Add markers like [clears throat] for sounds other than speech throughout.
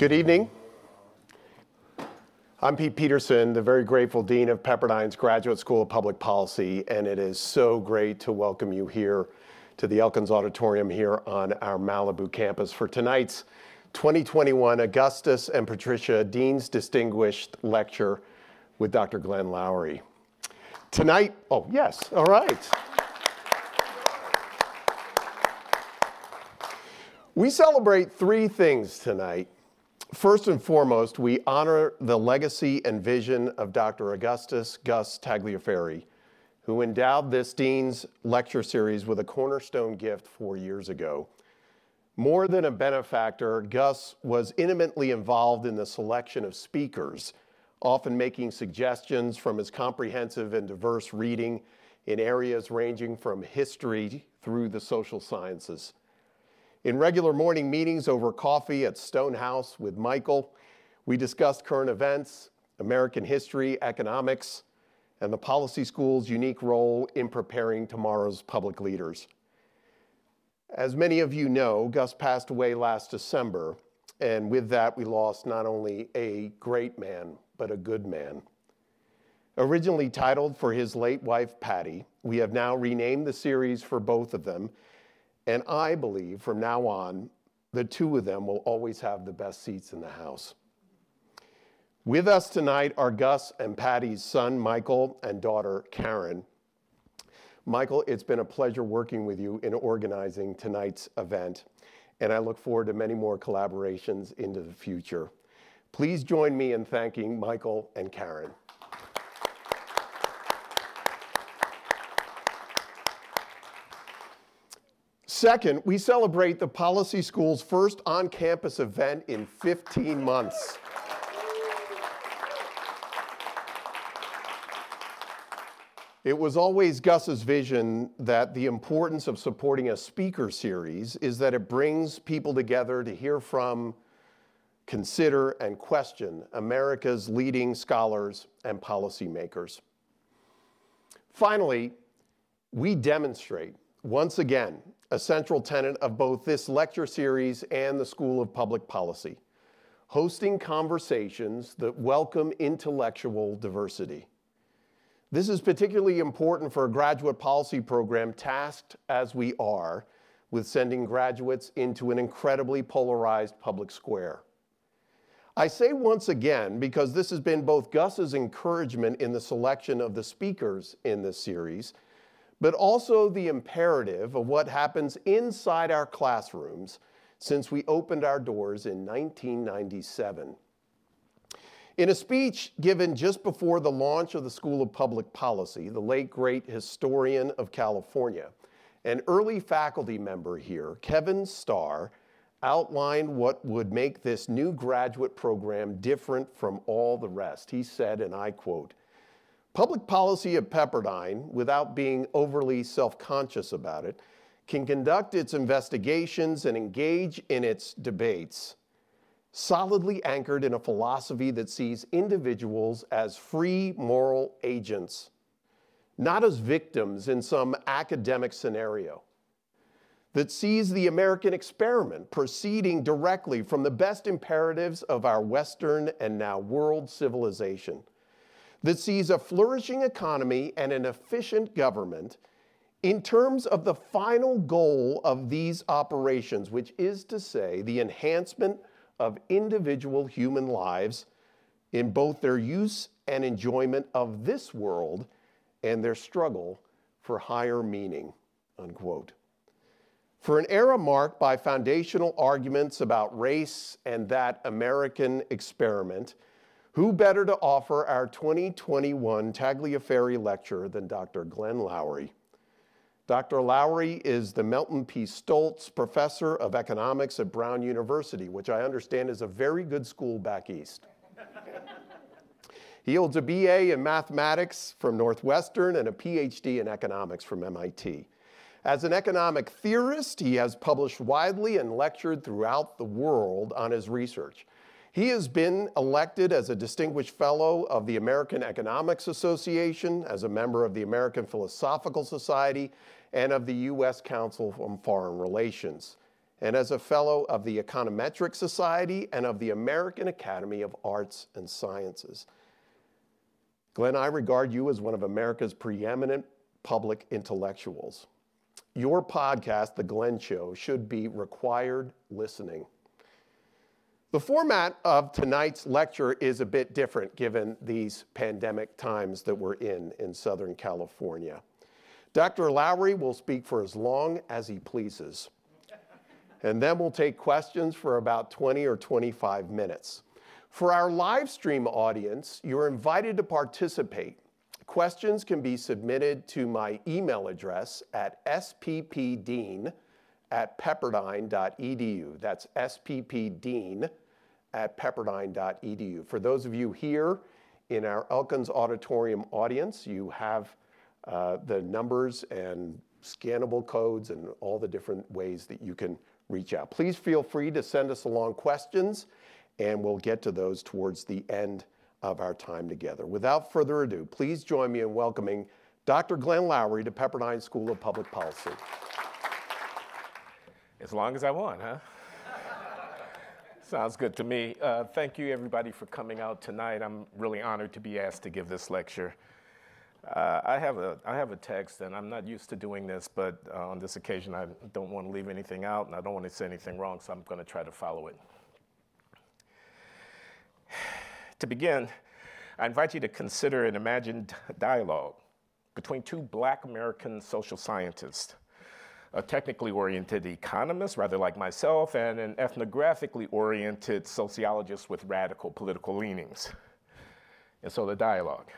Good evening. I'm Pete Peterson, the very grateful Dean of Pepperdine's Graduate School of Public Policy, and it is so great to welcome you here to the Elkins Auditorium here on our Malibu campus for tonight's 2021 Augustus and Patricia Dean's Distinguished Lecture with Dr. Glenn Loury. Tonight, oh, yes, all right. We celebrate three things tonight. First and foremost, we honor the legacy and vision of Dr. Augustus Gus Tagliaferri, who endowed this Dean's lecture series with a cornerstone gift four years ago. More than a benefactor, Gus was intimately involved in the selection of speakers, often making suggestions from his comprehensive and diverse reading in areas ranging from history through the social sciences. In regular morning meetings over coffee at Stonehouse with Michael, we discussed current events, American history, economics, and the policy school's unique role in preparing tomorrow's public leaders. As many of you know, Gus passed away last December, and with that, we lost not only a great man, but a good man. Originally titled for his late wife, Patty, we have now renamed the series for both of them and I believe from now on, the two of them will always have the best seats in the house. With us tonight are Gus and Patty's son, Michael, and daughter, Karen. Michael, it's been a pleasure working with you in organizing tonight's event, and I look forward to many more collaborations into the future. Please join me in thanking Michael and Karen. Second, we celebrate the Policy School's first on-campus event in 15 months. It was always Gus's vision that the importance of supporting a speaker series is that it brings people together to hear from, consider, and question America's leading scholars and policymakers. Finally, we demonstrate once again a central tenet of both this lecture series and the School of Public Policy, hosting conversations that welcome intellectual diversity. This is particularly important for a graduate policy program tasked as we are with sending graduates into an incredibly polarized public square. I say once again because this has been both Gus's encouragement in the selection of the speakers in this series but also the imperative of what happens inside our classrooms since we opened our doors in 1997. In a speech given just before the launch of the School of Public Policy, the late great historian of California, an early faculty member here, Kevin Starr, outlined what would make this new graduate program different from all the rest. He said, and I quote, Public policy at Pepperdine, without being overly self-conscious about it, can conduct its investigations and engage in its debates, solidly anchored in a philosophy that sees individuals as free moral agents, not as victims in some academic scenario, that sees the American experiment proceeding directly from the best imperatives of our Western and now world civilization that sees a flourishing economy and an efficient government in terms of the final goal of these operations, which is to say, the enhancement of individual human lives in both their use and enjoyment of this world and their struggle for higher meaning, unquote. For an era marked by foundational arguments about race and that American experiment, who better to offer our 2021 Tagliaferri Lecture than Dr. Glenn Loury? Dr. Loury is the Merton P. Stoltz Professor of Economics at Brown University, which I understand is a very good school back east. he holds a BA in mathematics from Northwestern and a PhD in economics from MIT. As an economic theorist, he has published widely and lectured throughout the world on his research. He has been elected as a distinguished fellow of the American Economics Association, as a member of the American Philosophical Society, and of the U.S. Council on Foreign Relations. and as a fellow of the Econometric Society and of the American Academy of Arts and Sciences. Glenn, I regard you as one of America's preeminent public intellectuals. Your podcast, The Glenn Show, should be required listening. The format of tonight's lecture is a bit different given these pandemic times that we're in in Southern California. Dr. Loury will speak for as long as he pleases. And then we'll take questions for about 20 or 25 minutes. For our live stream audience, you're invited to participate. Questions can be submitted to my email address at sppdean at pepperdine.edu. That's sppdean at pepperdine.edu. For those of you here in our Elkins Auditorium audience, you have uh, the numbers and scannable codes and all the different ways that you can reach out. Please feel free to send us along questions, and we'll get to those towards the end of our time together. Without further ado, please join me in welcoming Dr. Glenn Loury to Pepperdine School of Public Policy. As long as I want, huh? Sounds good to me. Uh, thank you, everybody, for coming out tonight. I'm really honored to be asked to give this lecture. Uh, I, have a, I have a text, and I'm not used to doing this, but uh, on this occasion, I don't want to leave anything out, and I don't want to say anything wrong, so I'm going to try to follow it. to begin, I invite you to consider an imagined dialogue between two black American social scientists, a technically oriented economist, rather like myself, and an ethnographically oriented sociologist with radical political leanings. And so the dialogue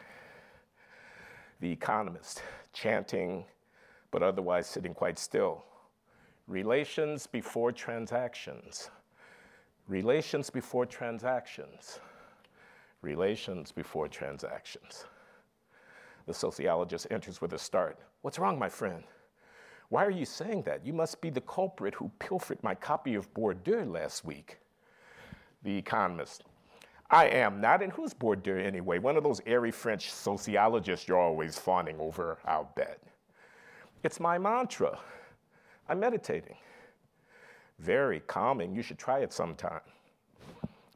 the economist, chanting, but otherwise sitting quite still. Relations before transactions. Relations before transactions. Relations before transactions. The sociologist enters with a start. What's wrong, my friend? Why are you saying that? You must be the culprit who pilfered my copy of Bourdieu last week. The economist. I am not. And who's Bourdieu anyway? One of those airy French sociologists you're always fawning over, I'll bet. It's my mantra. I'm meditating. Very calming. You should try it sometime.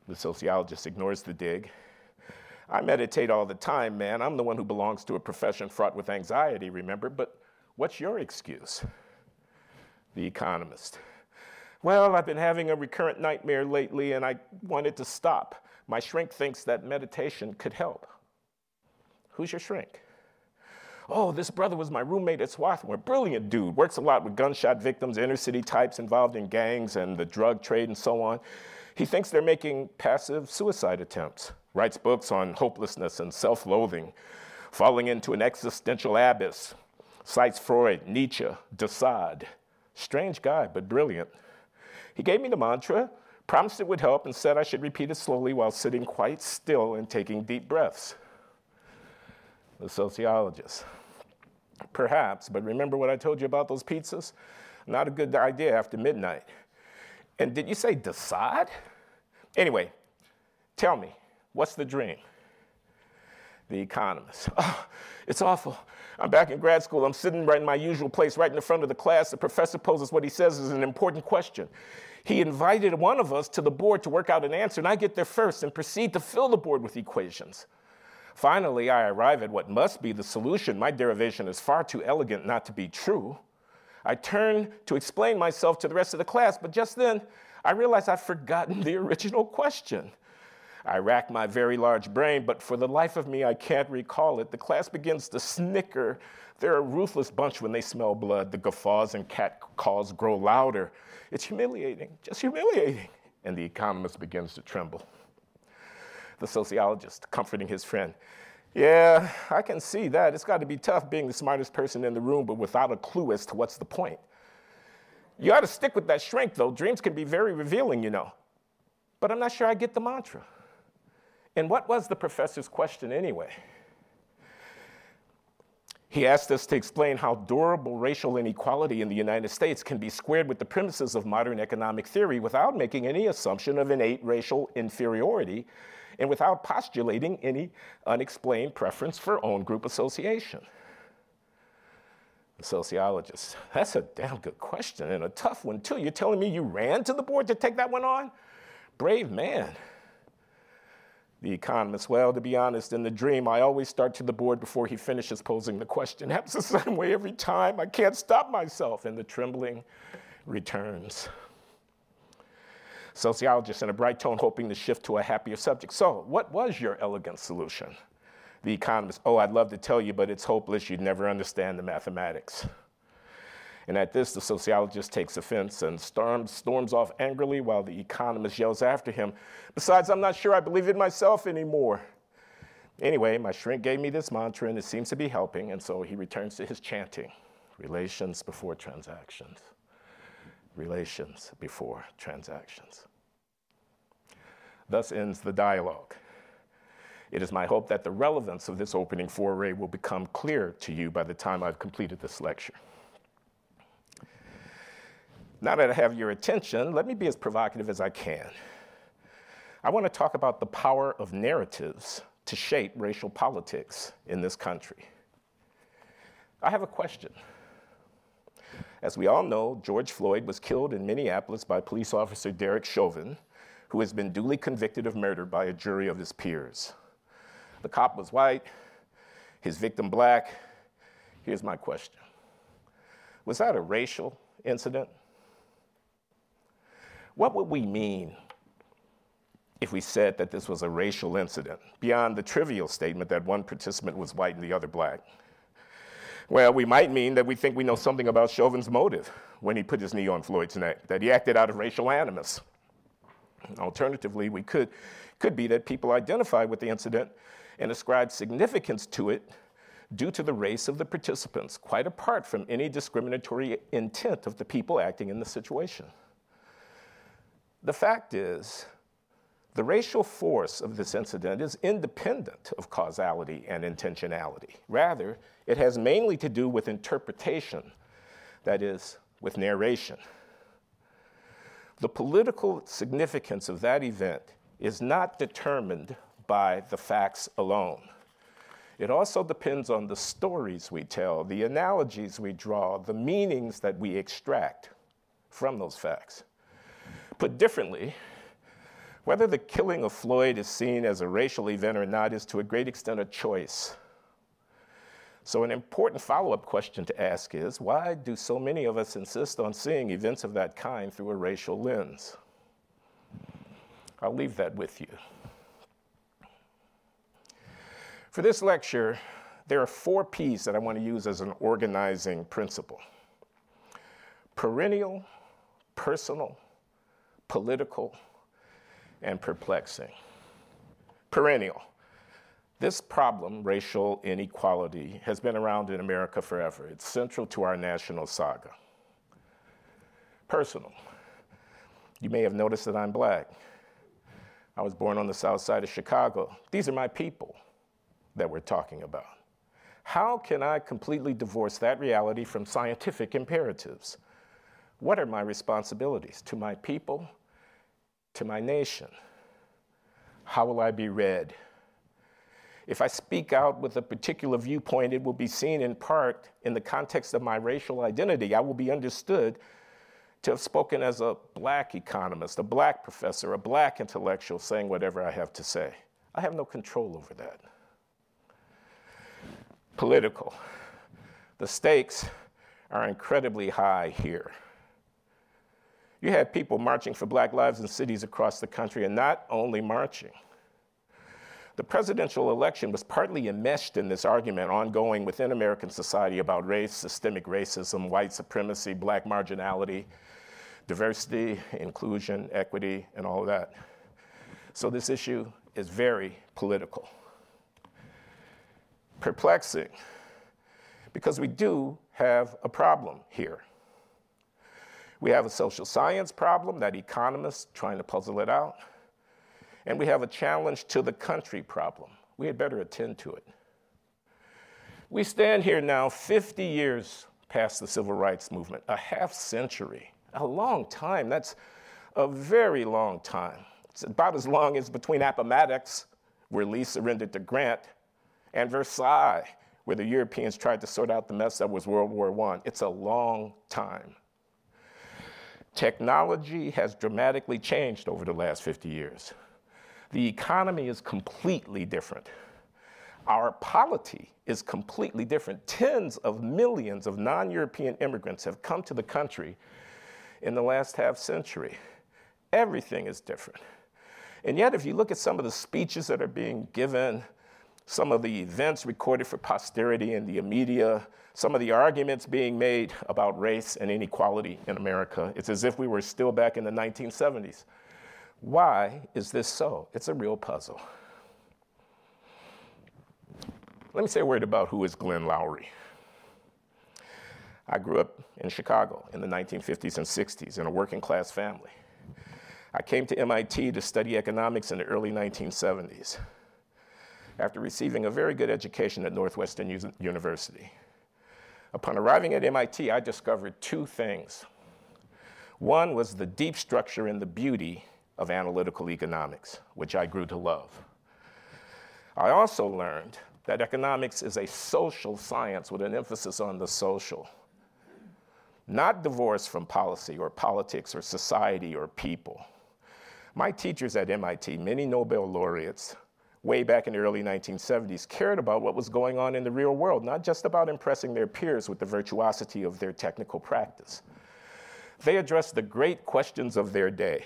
The sociologist ignores the dig. I meditate all the time, man. I'm the one who belongs to a profession fraught with anxiety, remember? But what's your excuse? The economist. Well, I've been having a recurrent nightmare lately and I wanted to stop. My shrink thinks that meditation could help. Who's your shrink? Oh, this brother was my roommate at Swarthmore. Brilliant dude. Works a lot with gunshot victims, inner city types involved in gangs and the drug trade and so on. He thinks they're making passive suicide attempts. Writes books on hopelessness and self loathing, falling into an existential abyss. Cites Freud, Nietzsche, de Sade. Strange guy, but brilliant. He gave me the mantra promised it would help, and said I should repeat it slowly while sitting quite still and taking deep breaths. The sociologist. Perhaps, but remember what I told you about those pizzas? Not a good idea after midnight. And did you say de Sade? Anyway, tell me, what's the dream? The economist. Oh, it's awful. I'm back in grad school. I'm sitting right in my usual place, right in the front of the class. The professor poses what he says is an important question. He invited one of us to the board to work out an answer, and I get there first and proceed to fill the board with equations. Finally, I arrive at what must be the solution. My derivation is far too elegant not to be true. I turn to explain myself to the rest of the class, but just then I realize I've forgotten the original question. I rack my very large brain, but for the life of me, I can't recall it. The class begins to snicker. They're a ruthless bunch when they smell blood. The guffaws and cat calls grow louder. It's humiliating, just humiliating. And the economist begins to tremble. The sociologist, comforting his friend, yeah, I can see that. It's got to be tough being the smartest person in the room, but without a clue as to what's the point. You ought to stick with that shrink, though. Dreams can be very revealing, you know. But I'm not sure I get the mantra. And what was the professor's question anyway? He asked us to explain how durable racial inequality in the United States can be squared with the premises of modern economic theory without making any assumption of innate racial inferiority and without postulating any unexplained preference for own group association. The sociologist, that's a damn good question and a tough one too. You're telling me you ran to the board to take that one on? Brave man. The economist, well, to be honest, in the dream, I always start to the board before he finishes posing the question. [laughs] Happens the same way every time. I can't stop myself. And the trembling returns. Sociologist in a bright tone, hoping to shift to a happier subject. So, what was your elegant solution? The economist, oh, I'd love to tell you, but it's hopeless. You'd never understand the mathematics. And at this, the sociologist takes offense and storms, storms off angrily while the economist yells after him, Besides, I'm not sure I believe it myself anymore. Anyway, my shrink gave me this mantra and it seems to be helping, and so he returns to his chanting relations before transactions. Relations before transactions. Thus ends the dialogue. It is my hope that the relevance of this opening foray will become clear to you by the time I've completed this lecture. Now that I have your attention, let me be as provocative as I can. I want to talk about the power of narratives to shape racial politics in this country. I have a question. As we all know, George Floyd was killed in Minneapolis by police officer Derek Chauvin, who has been duly convicted of murder by a jury of his peers. The cop was white, his victim black. Here's my question Was that a racial incident? What would we mean if we said that this was a racial incident, beyond the trivial statement that one participant was white and the other black? Well, we might mean that we think we know something about Chauvin's motive when he put his knee on Floyd's neck, that he acted out of racial animus. Alternatively, we could, could be that people identify with the incident and ascribe significance to it due to the race of the participants, quite apart from any discriminatory intent of the people acting in the situation. The fact is, the racial force of this incident is independent of causality and intentionality. Rather, it has mainly to do with interpretation, that is, with narration. The political significance of that event is not determined by the facts alone. It also depends on the stories we tell, the analogies we draw, the meanings that we extract from those facts. Put differently, whether the killing of Floyd is seen as a racial event or not is to a great extent a choice. So, an important follow up question to ask is why do so many of us insist on seeing events of that kind through a racial lens? I'll leave that with you. For this lecture, there are four P's that I want to use as an organizing principle perennial, personal, political, and perplexing. Perennial. This problem, racial inequality, has been around in America forever. It's central to our national saga. Personal. You may have noticed that I'm black. I was born on the south side of Chicago. These are my people that we're talking about. How can I completely divorce that reality from scientific imperatives? What are my responsibilities to my people, to my nation? How will I be read? If I speak out with a particular viewpoint, it will be seen in part in the context of my racial identity. I will be understood to have spoken as a black economist, a black professor, a black intellectual, saying whatever I have to say. I have no control over that. Political. The stakes are incredibly high here. You had people marching for black lives in cities across the country, and not only marching. The presidential election was partly enmeshed in this argument ongoing within American society about race, systemic racism, white supremacy, black marginality, diversity, inclusion, equity, and all that. So this issue is very political. Perplexing, because we do have a problem here. We have a social science problem that economists trying to puzzle it out. And we have a challenge to the country problem. We had better attend to it. We stand here now 50 years past the civil rights movement, a half century, a long time. That's a very long time. It's about as long as between Appomattox, where Lee surrendered to Grant, and Versailles, where the Europeans tried to sort out the mess that was World War I. It's a long time. Technology has dramatically changed over the last 50 years. The economy is completely different. Our polity is completely different. Tens of millions of non European immigrants have come to the country in the last half century. Everything is different. And yet, if you look at some of the speeches that are being given, some of the events recorded for posterity in the media, some of the arguments being made about race and inequality in America, it's as if we were still back in the 1970s. Why is this so? It's a real puzzle. Let me say a word about who is Glenn Loury. I grew up in Chicago in the 1950s and 60s in a working class family. I came to MIT to study economics in the early 1970s after receiving a very good education at Northwestern U- University. Upon arriving at MIT, I discovered two things. One was the deep structure and the beauty of analytical economics, which I grew to love. I also learned that economics is a social science with an emphasis on the social, not divorced from policy or politics or society or people. My teachers at MIT, many Nobel laureates, way back in the early 1970s, cared about what was going on in the real world, not just about impressing their peers with the virtuosity of their technical practice. They addressed the great questions of their day.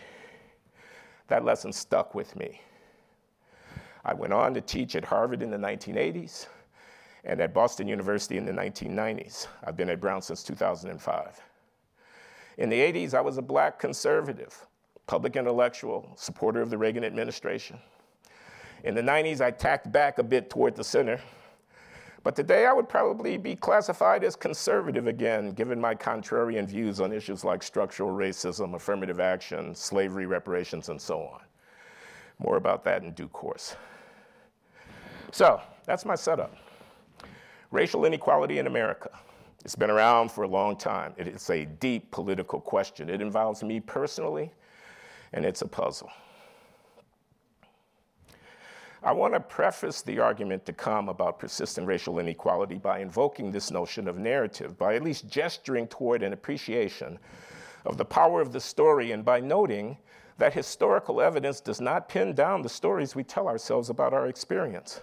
That lesson stuck with me. I went on to teach at Harvard in the 1980s and at Boston University in the 1990s. I've been at Brown since 2005. In the 80s, I was a black conservative public intellectual, supporter of the Reagan administration. In the 90s, I tacked back a bit toward the center. But today, I would probably be classified as conservative again, given my contrarian views on issues like structural racism, affirmative action, slavery reparations, and so on. More about that in due course. So, that's my setup. Racial inequality in America. It's been around for a long time. It is a deep political question. It involves me personally, and it's a puzzle. I want to preface the argument to come about persistent racial inequality by invoking this notion of narrative, by at least gesturing toward an appreciation of the power of the story, and by noting that historical evidence does not pin down the stories we tell ourselves about our experience.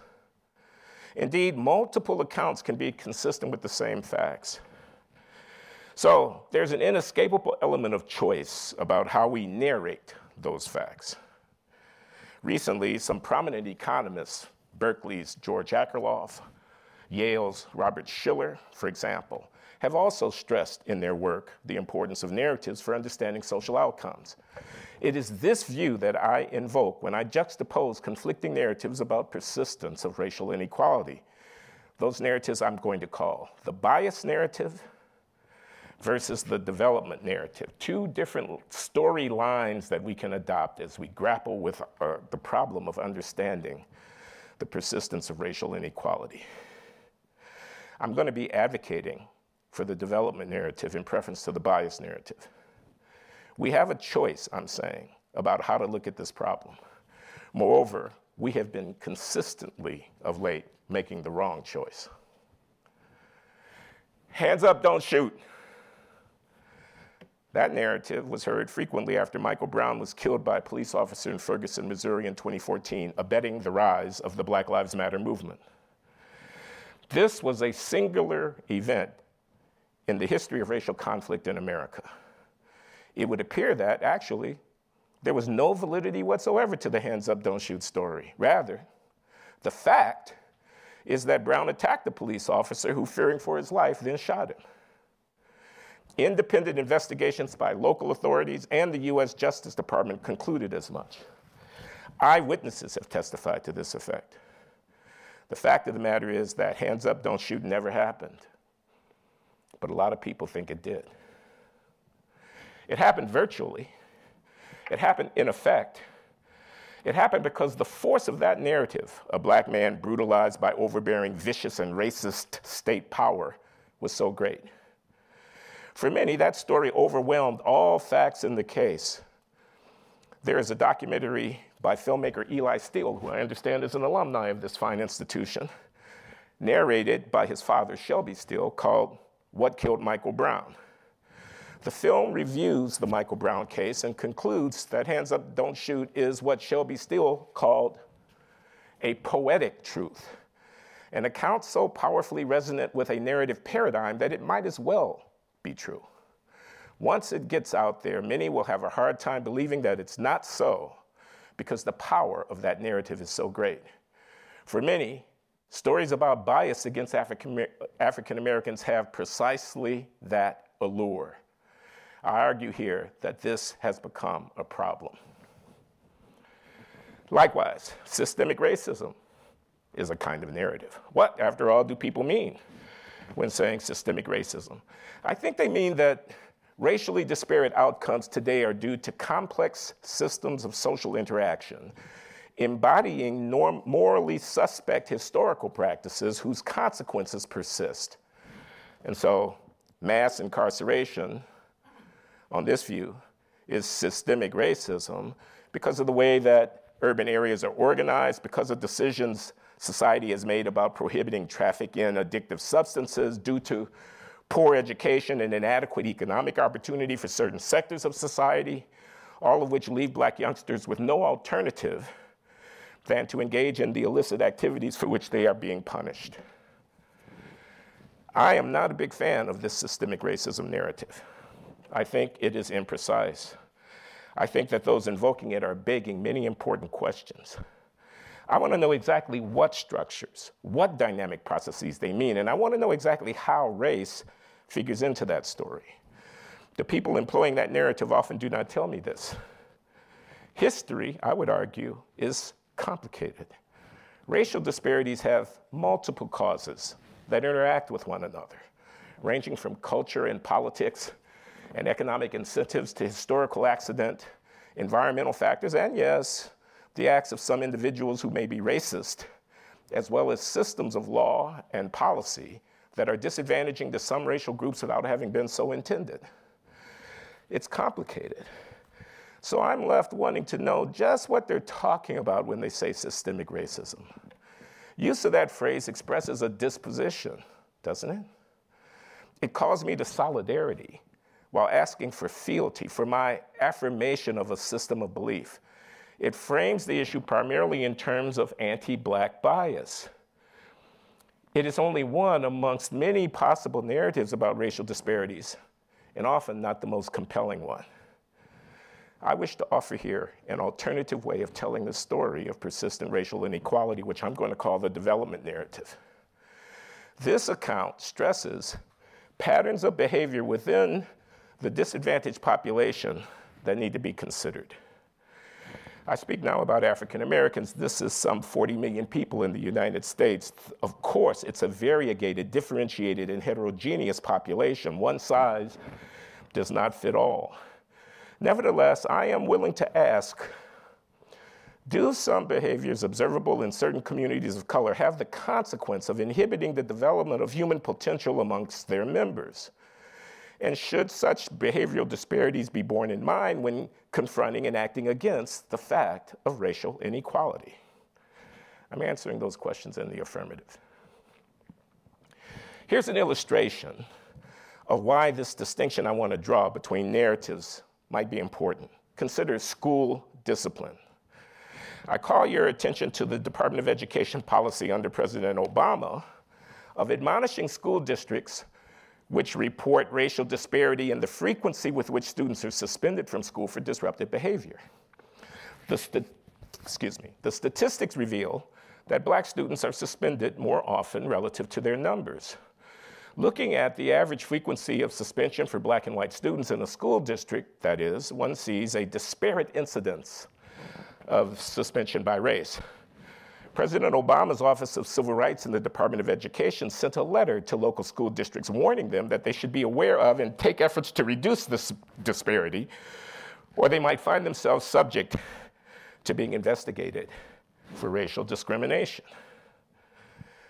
Indeed, multiple accounts can be consistent with the same facts. So there's an inescapable element of choice about how we narrate those facts. Recently, some prominent economists, Berkeley's George Akerlof, Yale's Robert Shiller, for example, have also stressed in their work the importance of narratives for understanding social outcomes. It is this view that I invoke when I juxtapose conflicting narratives about persistence of racial inequality. Those narratives I'm going to call the bias narrative versus the development narrative. Two different storylines that we can adopt as we grapple with uh, the problem of understanding the persistence of racial inequality. I'm going to be advocating for the development narrative in preference to the bias narrative. We have a choice, I'm saying, about how to look at this problem. Moreover, we have been consistently of late making the wrong choice. Hands up, don't shoot. That narrative was heard frequently after Michael Brown was killed by a police officer in Ferguson, Missouri in 2014, abetting the rise of the Black Lives Matter movement. This was a singular event in the history of racial conflict in America. It would appear that actually there was no validity whatsoever to the hands up, don't shoot story. Rather, the fact is that Brown attacked the police officer who, fearing for his life, then shot him. Independent investigations by local authorities and the US Justice Department concluded as much. Eyewitnesses have testified to this effect. The fact of the matter is that hands up, don't shoot never happened. But a lot of people think it did. It happened virtually. It happened in effect. It happened because the force of that narrative, a black man brutalized by overbearing, vicious, and racist state power, was so great. For many, that story overwhelmed all facts in the case. There is a documentary by filmmaker Eli Steele, who I understand is an alumni of this fine institution, narrated by his father, Shelby Steele, called What Killed Michael Brown. The film reviews the Michael Brown case and concludes that Hands Up, Don't Shoot is what Shelby Steele called a poetic truth, an account so powerfully resonant with a narrative paradigm that it might as well be true. Once it gets out there, many will have a hard time believing that it's not so because the power of that narrative is so great. For many, stories about bias against African Americans have precisely that allure. I argue here that this has become a problem. Likewise, systemic racism is a kind of narrative. What, after all, do people mean when saying systemic racism? I think they mean that racially disparate outcomes today are due to complex systems of social interaction embodying norm- morally suspect historical practices whose consequences persist. And so, mass incarceration, on this view, is systemic racism because of the way that urban areas are organized, because of decisions society has made about prohibiting traffic in addictive substances due to poor education and inadequate economic opportunity for certain sectors of society, all of which leave black youngsters with no alternative than to engage in the illicit activities for which they are being punished. I am not a big fan of this systemic racism narrative. I think it is imprecise. I think that those invoking it are begging many important questions. I want to know exactly what structures, what dynamic processes they mean, and I want to know exactly how race figures into that story. The people employing that narrative often do not tell me this. History, I would argue, is complicated. Racial disparities have multiple causes that interact with one another, ranging from culture and politics and economic incentives to historical accident, environmental factors, and yes, the acts of some individuals who may be racist, as well as systems of law and policy that are disadvantaging to some racial groups without having been so intended. It's complicated. So I'm left wanting to know just what they're talking about when they say systemic racism. Use of that phrase expresses a disposition, doesn't it? It calls me to solidarity while asking for fealty, for my affirmation of a system of belief. It frames the issue primarily in terms of anti black bias. It is only one amongst many possible narratives about racial disparities, and often not the most compelling one. I wish to offer here an alternative way of telling the story of persistent racial inequality, which I'm going to call the development narrative. This account stresses patterns of behavior within the disadvantaged population that need to be considered. I speak now about African Americans. This is some 40 million people in the United States. Of course, it's a variegated, differentiated, and heterogeneous population. One size does not fit all. Nevertheless, I am willing to ask do some behaviors observable in certain communities of color have the consequence of inhibiting the development of human potential amongst their members? And should such behavioral disparities be borne in mind when confronting and acting against the fact of racial inequality? I'm answering those questions in the affirmative. Here's an illustration of why this distinction I want to draw between narratives might be important. Consider school discipline. I call your attention to the Department of Education policy under President Obama of admonishing school districts which report racial disparity in the frequency with which students are suspended from school for disruptive behavior. The, excuse me, the statistics reveal that black students are suspended more often relative to their numbers. Looking at the average frequency of suspension for black and white students in a school district, that is, one sees a disparate incidence of suspension by race. President Obama's Office of Civil Rights in the Department of Education sent a letter to local school districts warning them that they should be aware of and take efforts to reduce this disparity, or they might find themselves subject to being investigated for racial discrimination.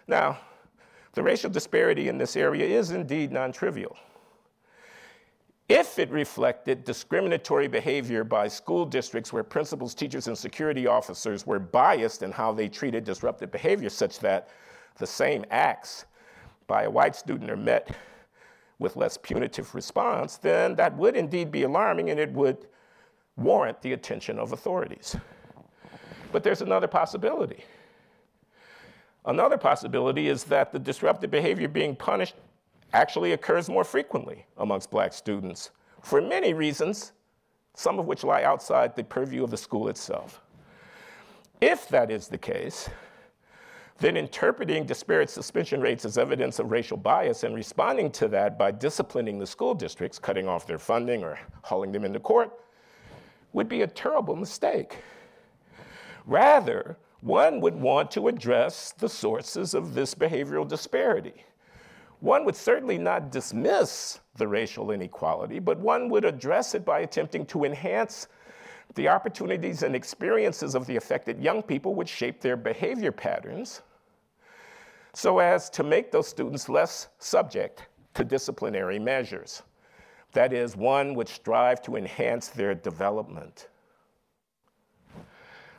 Now, the racial disparity in this area is indeed non trivial. If it reflected discriminatory behavior by school districts where principals, teachers, and security officers were biased in how they treated disruptive behavior, such that the same acts by a white student are met with less punitive response, then that would indeed be alarming and it would warrant the attention of authorities. But there's another possibility. Another possibility is that the disruptive behavior being punished actually occurs more frequently amongst black students for many reasons, some of which lie outside the purview of the school itself. If that is the case, then interpreting disparate suspension rates as evidence of racial bias and responding to that by disciplining the school districts, cutting off their funding or hauling them into court, would be a terrible mistake. Rather, one would want to address the sources of this behavioral disparity. One would certainly not dismiss the racial inequality, but one would address it by attempting to enhance the opportunities and experiences of the affected young people which shape their behavior patterns so as to make those students less subject to disciplinary measures. That is, one would strive to enhance their development.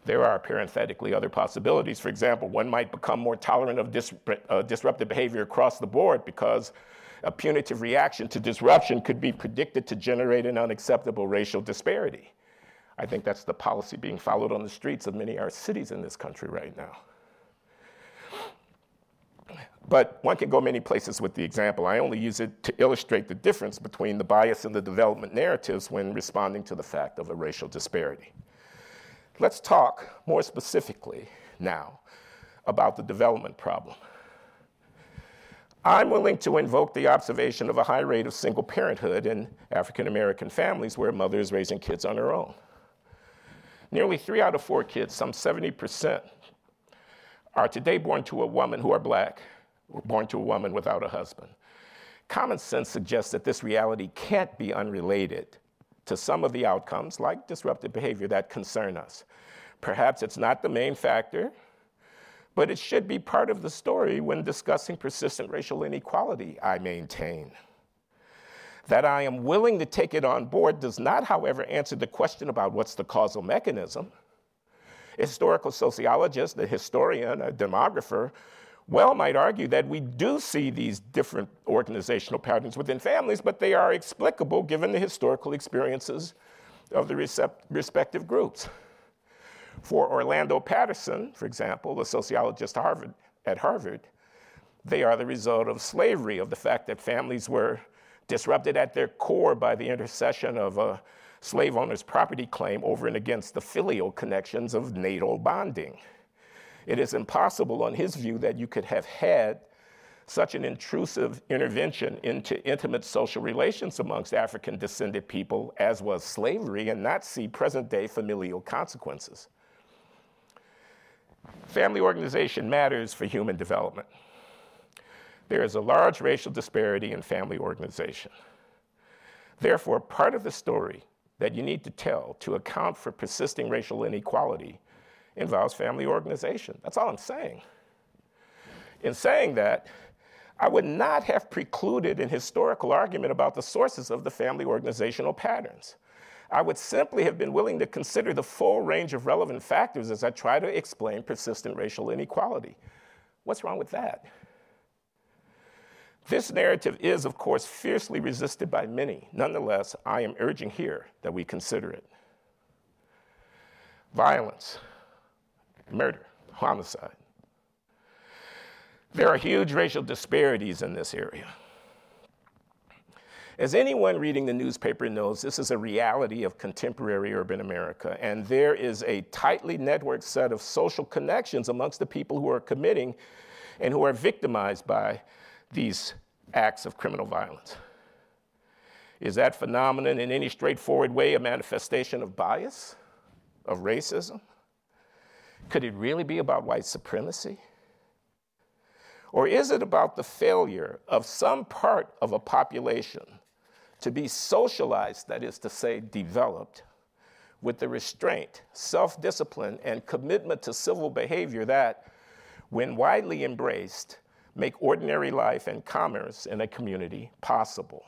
There are parenthetically other possibilities. For example, one might become more tolerant of dis- uh, disruptive behavior across the board because a punitive reaction to disruption could be predicted to generate an unacceptable racial disparity. I think that's the policy being followed on the streets of many of our cities in this country right now. But one can go many places with the example. I only use it to illustrate the difference between the bias and the development narratives when responding to the fact of a racial disparity. Let's talk more specifically now about the development problem. I'm willing to invoke the observation of a high rate of single parenthood in African American families where a mother is raising kids on her own. Nearly three out of four kids, some 70%, are today born to a woman who are black born to a woman without a husband. Common sense suggests that this reality can't be unrelated to some of the outcomes, like disruptive behavior, that concern us. Perhaps it's not the main factor, but it should be part of the story when discussing persistent racial inequality, I maintain. That I am willing to take it on board does not, however, answer the question about what's the causal mechanism. Historical sociologist, a historian, a demographer well might argue that we do see these different organizational patterns within families, but they are explicable given the historical experiences of the respective groups. For Orlando Patterson, for example, a sociologist Harvard, at Harvard, they are the result of slavery, of the fact that families were disrupted at their core by the intercession of a slave owner's property claim over and against the filial connections of natal bonding. It is impossible, on his view, that you could have had such an intrusive intervention into intimate social relations amongst African descended people as was slavery and not see present day familial consequences. Family organization matters for human development. There is a large racial disparity in family organization. Therefore, part of the story that you need to tell to account for persisting racial inequality involves family organization. That's all I'm saying. In saying that, I would not have precluded an historical argument about the sources of the family organizational patterns. I would simply have been willing to consider the full range of relevant factors as I try to explain persistent racial inequality. What's wrong with that? This narrative is, of course, fiercely resisted by many. Nonetheless, I am urging here that we consider it. Violence, murder, homicide. There are huge racial disparities in this area. As anyone reading the newspaper knows, this is a reality of contemporary urban America, and there is a tightly networked set of social connections amongst the people who are committing and who are victimized by these acts of criminal violence. Is that phenomenon in any straightforward way a manifestation of bias, of racism? Could it really be about white supremacy? Or is it about the failure of some part of a population to be socialized, that is to say, developed, with the restraint, self discipline, and commitment to civil behavior that, when widely embraced, make ordinary life and commerce in a community possible?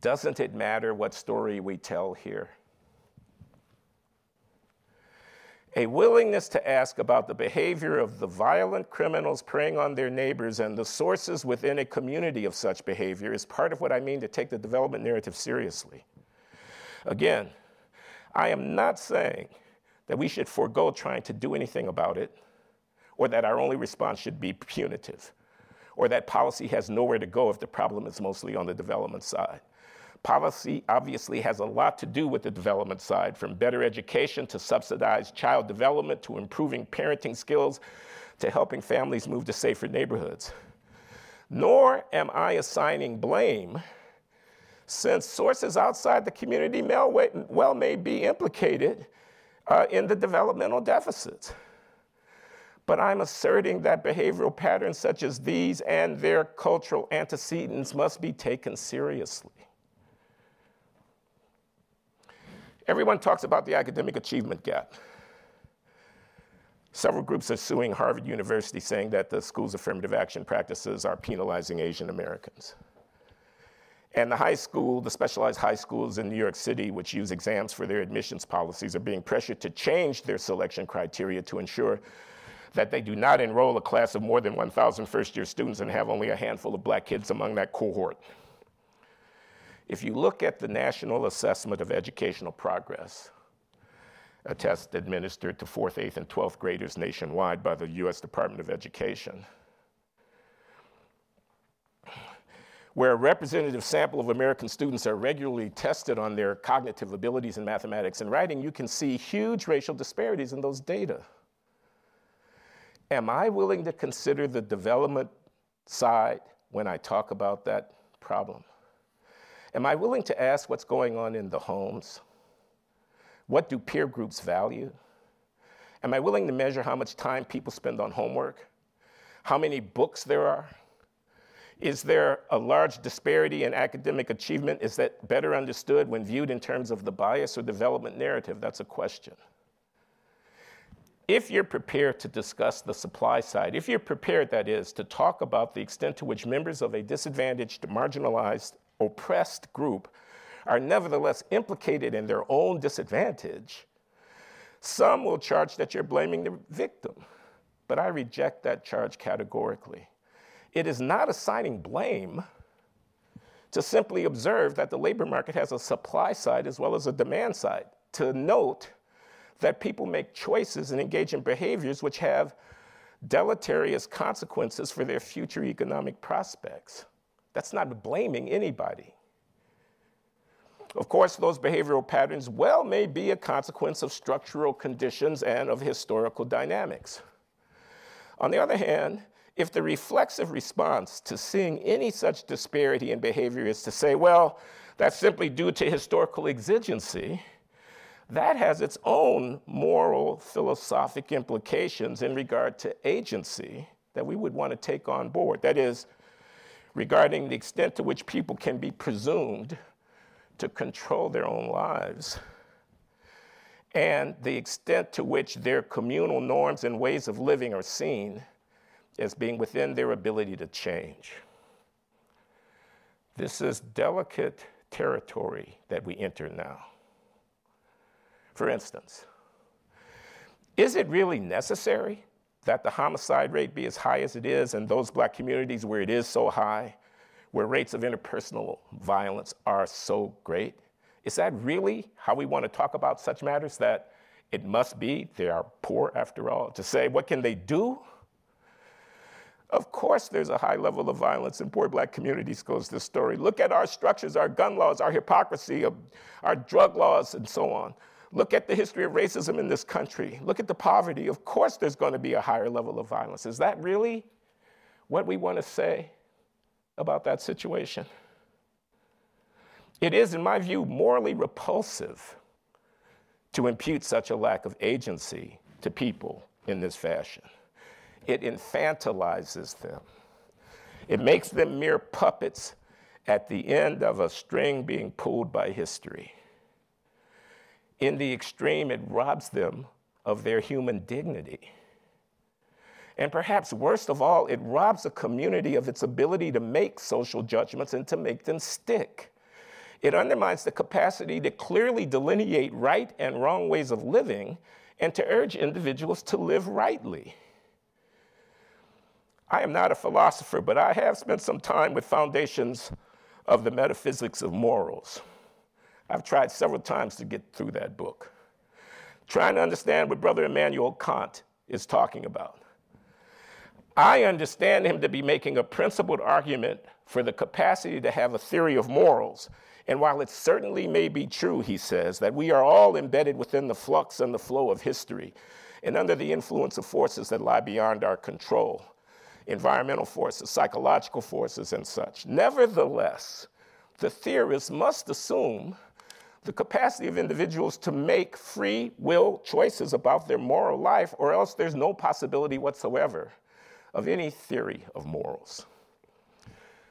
Doesn't it matter what story we tell here? A willingness to ask about the behavior of the violent criminals preying on their neighbors and the sources within a community of such behavior is part of what I mean to take the development narrative seriously. Again, I am not saying that we should forego trying to do anything about it, or that our only response should be punitive, or that policy has nowhere to go if the problem is mostly on the development side. Policy obviously has a lot to do with the development side, from better education to subsidized child development to improving parenting skills to helping families move to safer neighborhoods. Nor am I assigning blame since sources outside the community well may be implicated uh, in the developmental deficits. But I'm asserting that behavioral patterns such as these and their cultural antecedents must be taken seriously. Everyone talks about the academic achievement gap. Several groups are suing Harvard University saying that the school's affirmative action practices are penalizing Asian Americans. And the high school, the specialized high schools in New York City, which use exams for their admissions policies, are being pressured to change their selection criteria to ensure that they do not enroll a class of more than 1,000 first year students and have only a handful of black kids among that cohort. If you look at the National Assessment of Educational Progress, a test administered to fourth, eighth, and 12th graders nationwide by the US Department of Education, where a representative sample of American students are regularly tested on their cognitive abilities in mathematics and writing, you can see huge racial disparities in those data. Am I willing to consider the development side when I talk about that problem? Am I willing to ask what's going on in the homes? What do peer groups value? Am I willing to measure how much time people spend on homework? How many books there are? Is there a large disparity in academic achievement? Is that better understood when viewed in terms of the bias or development narrative? That's a question. If you're prepared to discuss the supply side, if you're prepared, that is, to talk about the extent to which members of a disadvantaged, marginalized, oppressed group are nevertheless implicated in their own disadvantage, some will charge that you're blaming the victim. But I reject that charge categorically. It is not assigning blame to simply observe that the labor market has a supply side as well as a demand side, to note that people make choices and engage in behaviors which have deleterious consequences for their future economic prospects. That's not blaming anybody. Of course, those behavioral patterns well may be a consequence of structural conditions and of historical dynamics. On the other hand, if the reflexive response to seeing any such disparity in behavior is to say, well, that's simply due to historical exigency, that has its own moral, philosophic implications in regard to agency that we would want to take on board. That is, regarding the extent to which people can be presumed to control their own lives and the extent to which their communal norms and ways of living are seen as being within their ability to change. This is delicate territory that we enter now. For instance, is it really necessary that the homicide rate be as high as it is in those black communities where it is so high, where rates of interpersonal violence are so great? Is that really how we want to talk about such matters that it must be they are poor after all? To say, what can they do? Of course, there's a high level of violence in poor black communities, goes this story. Look at our structures, our gun laws, our hypocrisy, uh, our drug laws, and so on. Look at the history of racism in this country. Look at the poverty. Of course, there's going to be a higher level of violence. Is that really what we want to say about that situation? It is, in my view, morally repulsive to impute such a lack of agency to people in this fashion. It infantilizes them, it makes them mere puppets at the end of a string being pulled by history in the extreme, it robs them of their human dignity. And perhaps worst of all, it robs a community of its ability to make social judgments and to make them stick. It undermines the capacity to clearly delineate right and wrong ways of living and to urge individuals to live rightly. I am not a philosopher, but I have spent some time with foundations of the metaphysics of morals. I've tried several times to get through that book, trying to understand what Brother Immanuel Kant is talking about. I understand him to be making a principled argument for the capacity to have a theory of morals. And while it certainly may be true, he says, that we are all embedded within the flux and the flow of history and under the influence of forces that lie beyond our control, environmental forces, psychological forces, and such. Nevertheless, the theorists must assume the capacity of individuals to make free will choices about their moral life, or else there's no possibility whatsoever of any theory of morals.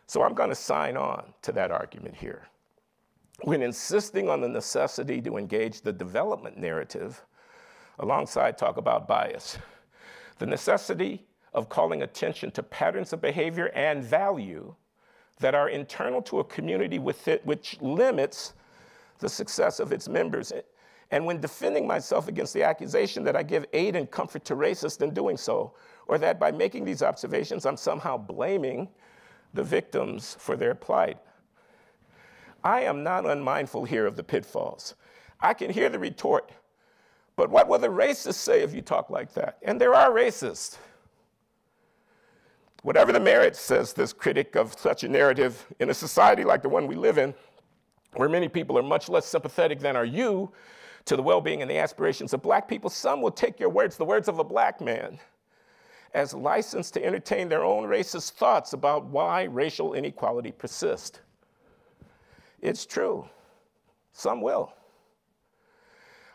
So I'm going to sign on to that argument here. When insisting on the necessity to engage the development narrative, alongside talk about bias, the necessity of calling attention to patterns of behavior and value that are internal to a community with it, which limits the success of its members. And when defending myself against the accusation that I give aid and comfort to racists in doing so, or that by making these observations, I'm somehow blaming the victims for their plight. I am not unmindful here of the pitfalls. I can hear the retort, but what will the racists say if you talk like that? And there are racists. Whatever the merit, says this critic of such a narrative, in a society like the one we live in, where many people are much less sympathetic than are you to the well being and the aspirations of black people, some will take your words, the words of a black man, as license to entertain their own racist thoughts about why racial inequality persists. It's true. Some will.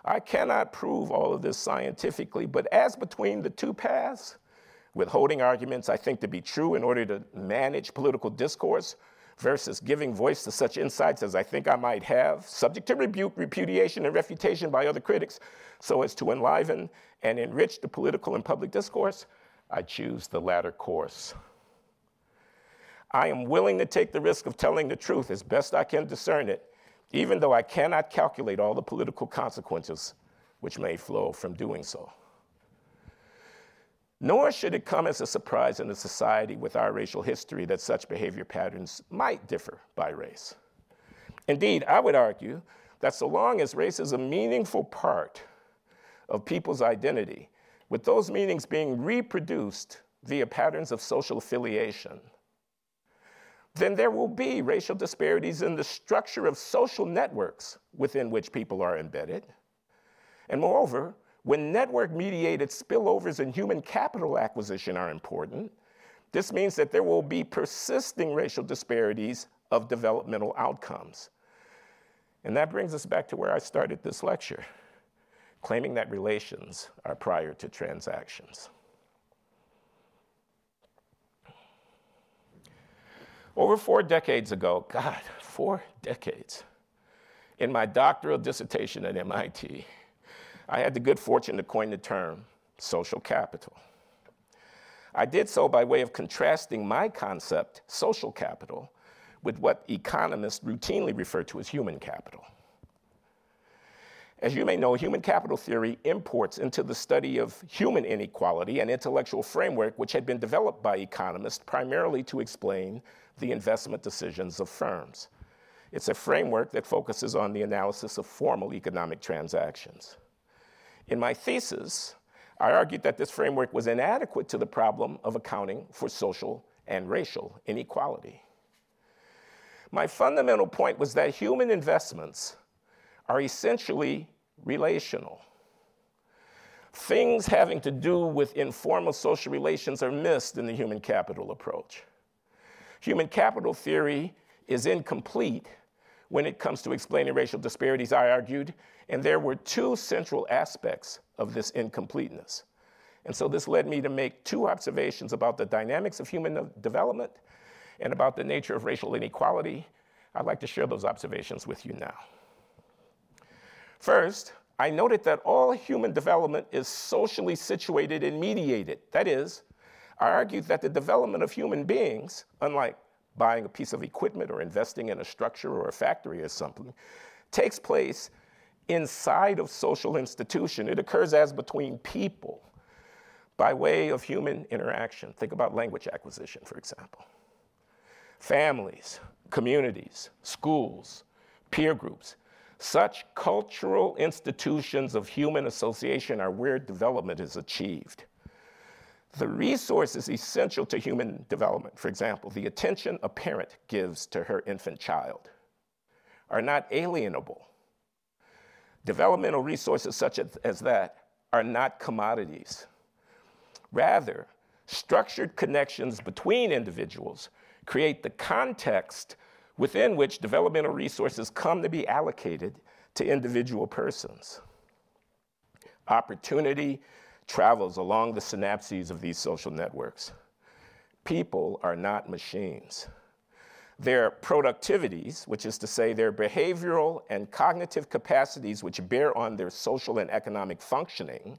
I cannot prove all of this scientifically, but as between the two paths, withholding arguments I think to be true in order to manage political discourse versus giving voice to such insights as I think I might have, subject to rebuke, repudiation, and refutation by other critics, so as to enliven and enrich the political and public discourse, I choose the latter course. I am willing to take the risk of telling the truth as best I can discern it, even though I cannot calculate all the political consequences which may flow from doing so. Nor should it come as a surprise in a society with our racial history that such behavior patterns might differ by race. Indeed, I would argue that so long as race is a meaningful part of people's identity, with those meanings being reproduced via patterns of social affiliation, then there will be racial disparities in the structure of social networks within which people are embedded. And moreover, when network mediated spillovers in human capital acquisition are important, this means that there will be persisting racial disparities of developmental outcomes. And that brings us back to where I started this lecture, claiming that relations are prior to transactions. Over four decades ago, God, four decades, in my doctoral dissertation at MIT, I had the good fortune to coin the term social capital. I did so by way of contrasting my concept, social capital, with what economists routinely refer to as human capital. As you may know, human capital theory imports into the study of human inequality an intellectual framework which had been developed by economists primarily to explain the investment decisions of firms. It's a framework that focuses on the analysis of formal economic transactions. In my thesis, I argued that this framework was inadequate to the problem of accounting for social and racial inequality. My fundamental point was that human investments are essentially relational. Things having to do with informal social relations are missed in the human capital approach. Human capital theory is incomplete when it comes to explaining racial disparities, I argued, and there were two central aspects of this incompleteness. And so this led me to make two observations about the dynamics of human development and about the nature of racial inequality. I'd like to share those observations with you now. First, I noted that all human development is socially situated and mediated. That is, I argued that the development of human beings, unlike buying a piece of equipment or investing in a structure or a factory or something, takes place inside of social institution. It occurs as between people by way of human interaction. Think about language acquisition, for example. Families, communities, schools, peer groups. Such cultural institutions of human association are where development is achieved. The resources essential to human development, for example, the attention a parent gives to her infant child, are not alienable. Developmental resources such as, as that are not commodities. Rather, structured connections between individuals create the context within which developmental resources come to be allocated to individual persons. Opportunity travels along the synapses of these social networks. People are not machines. Their productivities, which is to say their behavioral and cognitive capacities which bear on their social and economic functioning,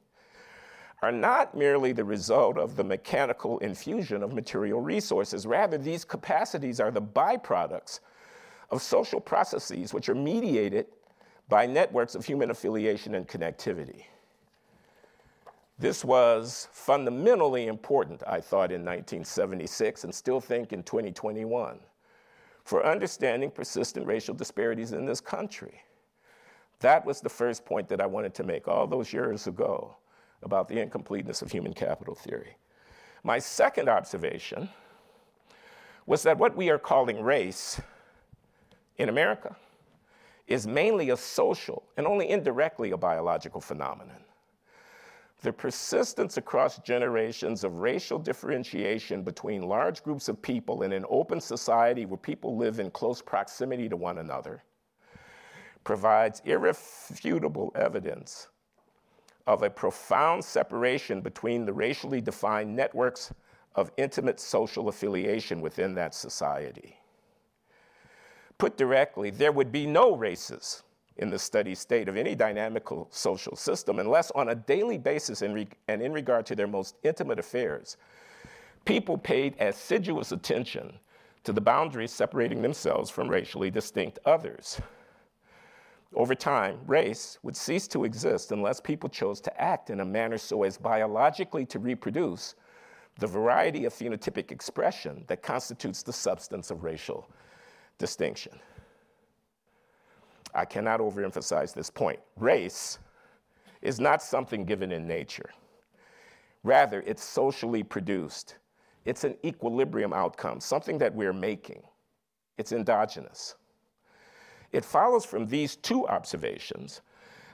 are not merely the result of the mechanical infusion of material resources. Rather, these capacities are the byproducts of social processes which are mediated by networks of human affiliation and connectivity. This was fundamentally important, I thought, in 1976 and still think in 2021 for understanding persistent racial disparities in this country. That was the first point that I wanted to make all those years ago about the incompleteness of human capital theory. My second observation was that what we are calling race in America is mainly a social and only indirectly a biological phenomenon. The persistence across generations of racial differentiation between large groups of people in an open society where people live in close proximity to one another provides irrefutable evidence of a profound separation between the racially defined networks of intimate social affiliation within that society. Put directly, there would be no races in the steady state of any dynamical social system unless, on a daily basis in and in regard to their most intimate affairs, people paid assiduous attention to the boundaries separating themselves from racially distinct others. Over time, race would cease to exist unless people chose to act in a manner so as biologically to reproduce the variety of phenotypic expression that constitutes the substance of racial distinction. I cannot overemphasize this point. Race is not something given in nature. Rather, it's socially produced. It's an equilibrium outcome, something that we're making. It's endogenous. It follows from these two observations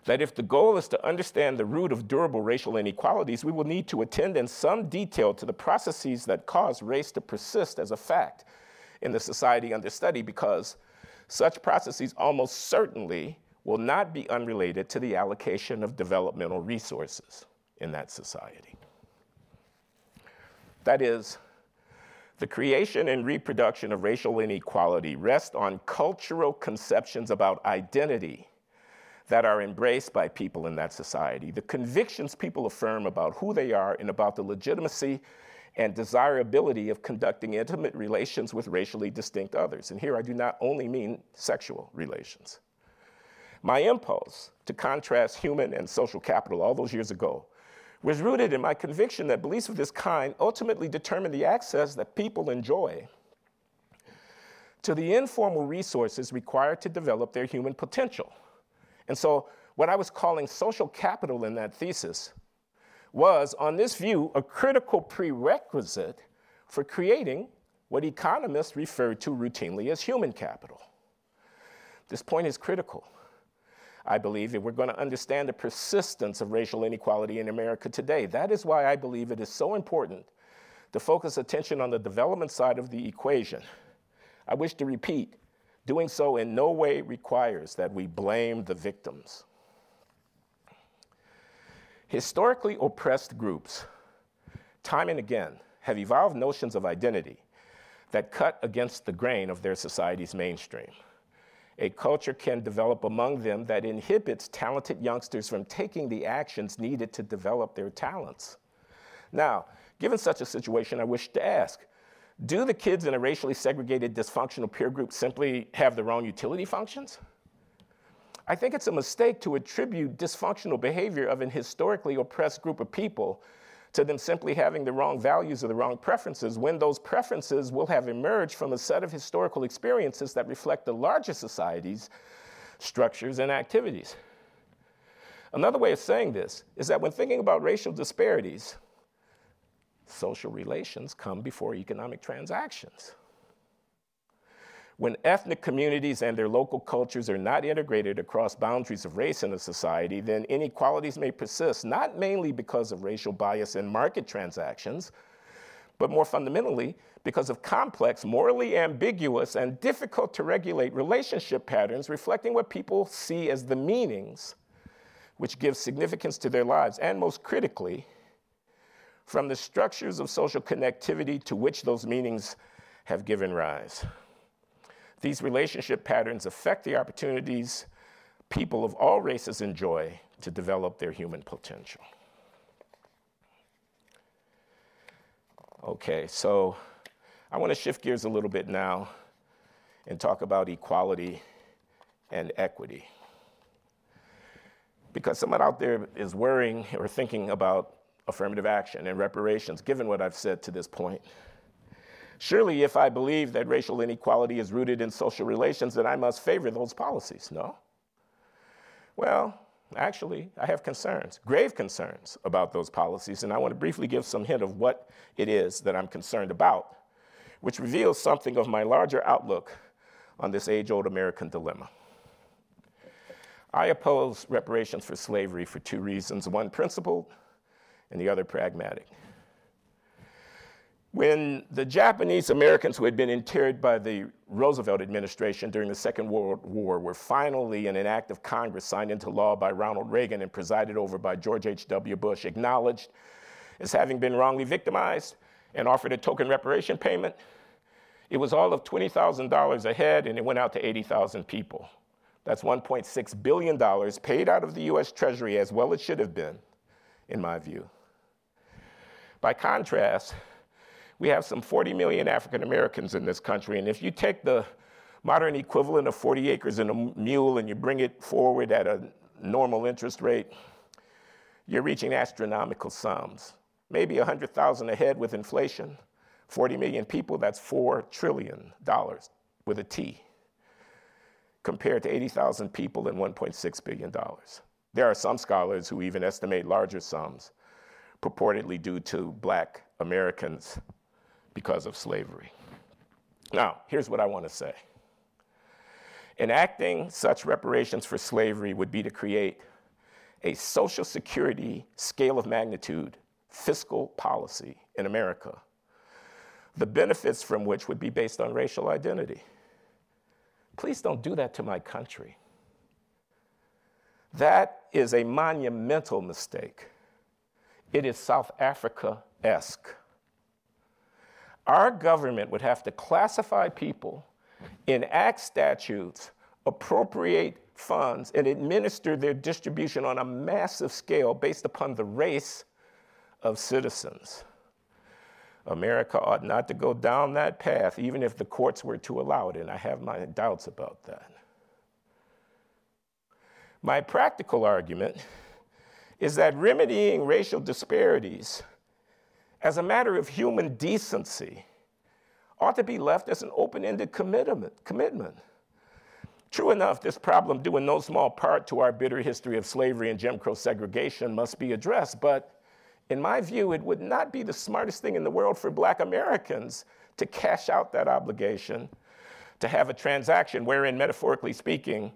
that if the goal is to understand the root of durable racial inequalities, we will need to attend in some detail to the processes that cause race to persist as a fact in the society under study because such processes almost certainly will not be unrelated to the allocation of developmental resources in that society. That is, the creation and reproduction of racial inequality rest on cultural conceptions about identity that are embraced by people in that society, the convictions people affirm about who they are and about the legitimacy and desirability of conducting intimate relations with racially distinct others. And here I do not only mean sexual relations. My impulse to contrast human and social capital all those years ago was rooted in my conviction that beliefs of this kind ultimately determine the access that people enjoy to the informal resources required to develop their human potential. And so, what I was calling social capital in that thesis was, on this view, a critical prerequisite for creating what economists refer to routinely as human capital. This point is critical I believe, if we're going to understand the persistence of racial inequality in America today. That is why I believe it is so important to focus attention on the development side of the equation. I wish to repeat, doing so in no way requires that we blame the victims. Historically oppressed groups, time and again, have evolved notions of identity that cut against the grain of their society's mainstream a culture can develop among them that inhibits talented youngsters from taking the actions needed to develop their talents. Now, given such a situation, I wish to ask do the kids in a racially segregated dysfunctional peer group simply have their own utility functions? I think it's a mistake to attribute dysfunctional behavior of an historically oppressed group of people to them simply having the wrong values or the wrong preferences when those preferences will have emerged from a set of historical experiences that reflect the larger society's structures and activities. Another way of saying this is that when thinking about racial disparities, social relations come before economic transactions. When ethnic communities and their local cultures are not integrated across boundaries of race in a society, then inequalities may persist, not mainly because of racial bias in market transactions, but more fundamentally, because of complex, morally ambiguous, and difficult to regulate relationship patterns reflecting what people see as the meanings which give significance to their lives, and most critically, from the structures of social connectivity to which those meanings have given rise. These relationship patterns affect the opportunities people of all races enjoy to develop their human potential. Okay, so I want to shift gears a little bit now and talk about equality and equity. Because someone out there is worrying or thinking about affirmative action and reparations, given what I've said to this point. Surely, if I believe that racial inequality is rooted in social relations, then I must favor those policies, no? Well, actually, I have concerns, grave concerns about those policies, and I want to briefly give some hint of what it is that I'm concerned about, which reveals something of my larger outlook on this age old American dilemma. I oppose reparations for slavery for two reasons one principled and the other pragmatic. When the Japanese Americans who had been interred by the Roosevelt administration during the Second World War were finally, in an act of Congress signed into law by Ronald Reagan and presided over by George H.W. Bush, acknowledged as having been wrongly victimized and offered a token reparation payment, it was all of $20,000 a head and it went out to 80,000 people. That's $1.6 billion paid out of the US Treasury as well it should have been, in my view. By contrast, we have some 40 million African Americans in this country, and if you take the modern equivalent of 40 acres and a mule and you bring it forward at a normal interest rate, you're reaching astronomical sums. Maybe 100,000 a head with inflation. 40 million people, that's $4 trillion with a T, compared to 80,000 people and $1.6 billion. There are some scholars who even estimate larger sums, purportedly due to black Americans because of slavery. Now, here's what I want to say. Enacting such reparations for slavery would be to create a social security scale of magnitude fiscal policy in America, the benefits from which would be based on racial identity. Please don't do that to my country. That is a monumental mistake. It is South Africa esque our government would have to classify people, enact statutes, appropriate funds, and administer their distribution on a massive scale based upon the race of citizens. America ought not to go down that path, even if the courts were to allow it, and I have my doubts about that. My practical argument is that remedying racial disparities as a matter of human decency, ought to be left as an open ended commitment, commitment. True enough, this problem, due in no small part to our bitter history of slavery and Jim Crow segregation, must be addressed. But in my view, it would not be the smartest thing in the world for black Americans to cash out that obligation, to have a transaction wherein, metaphorically speaking,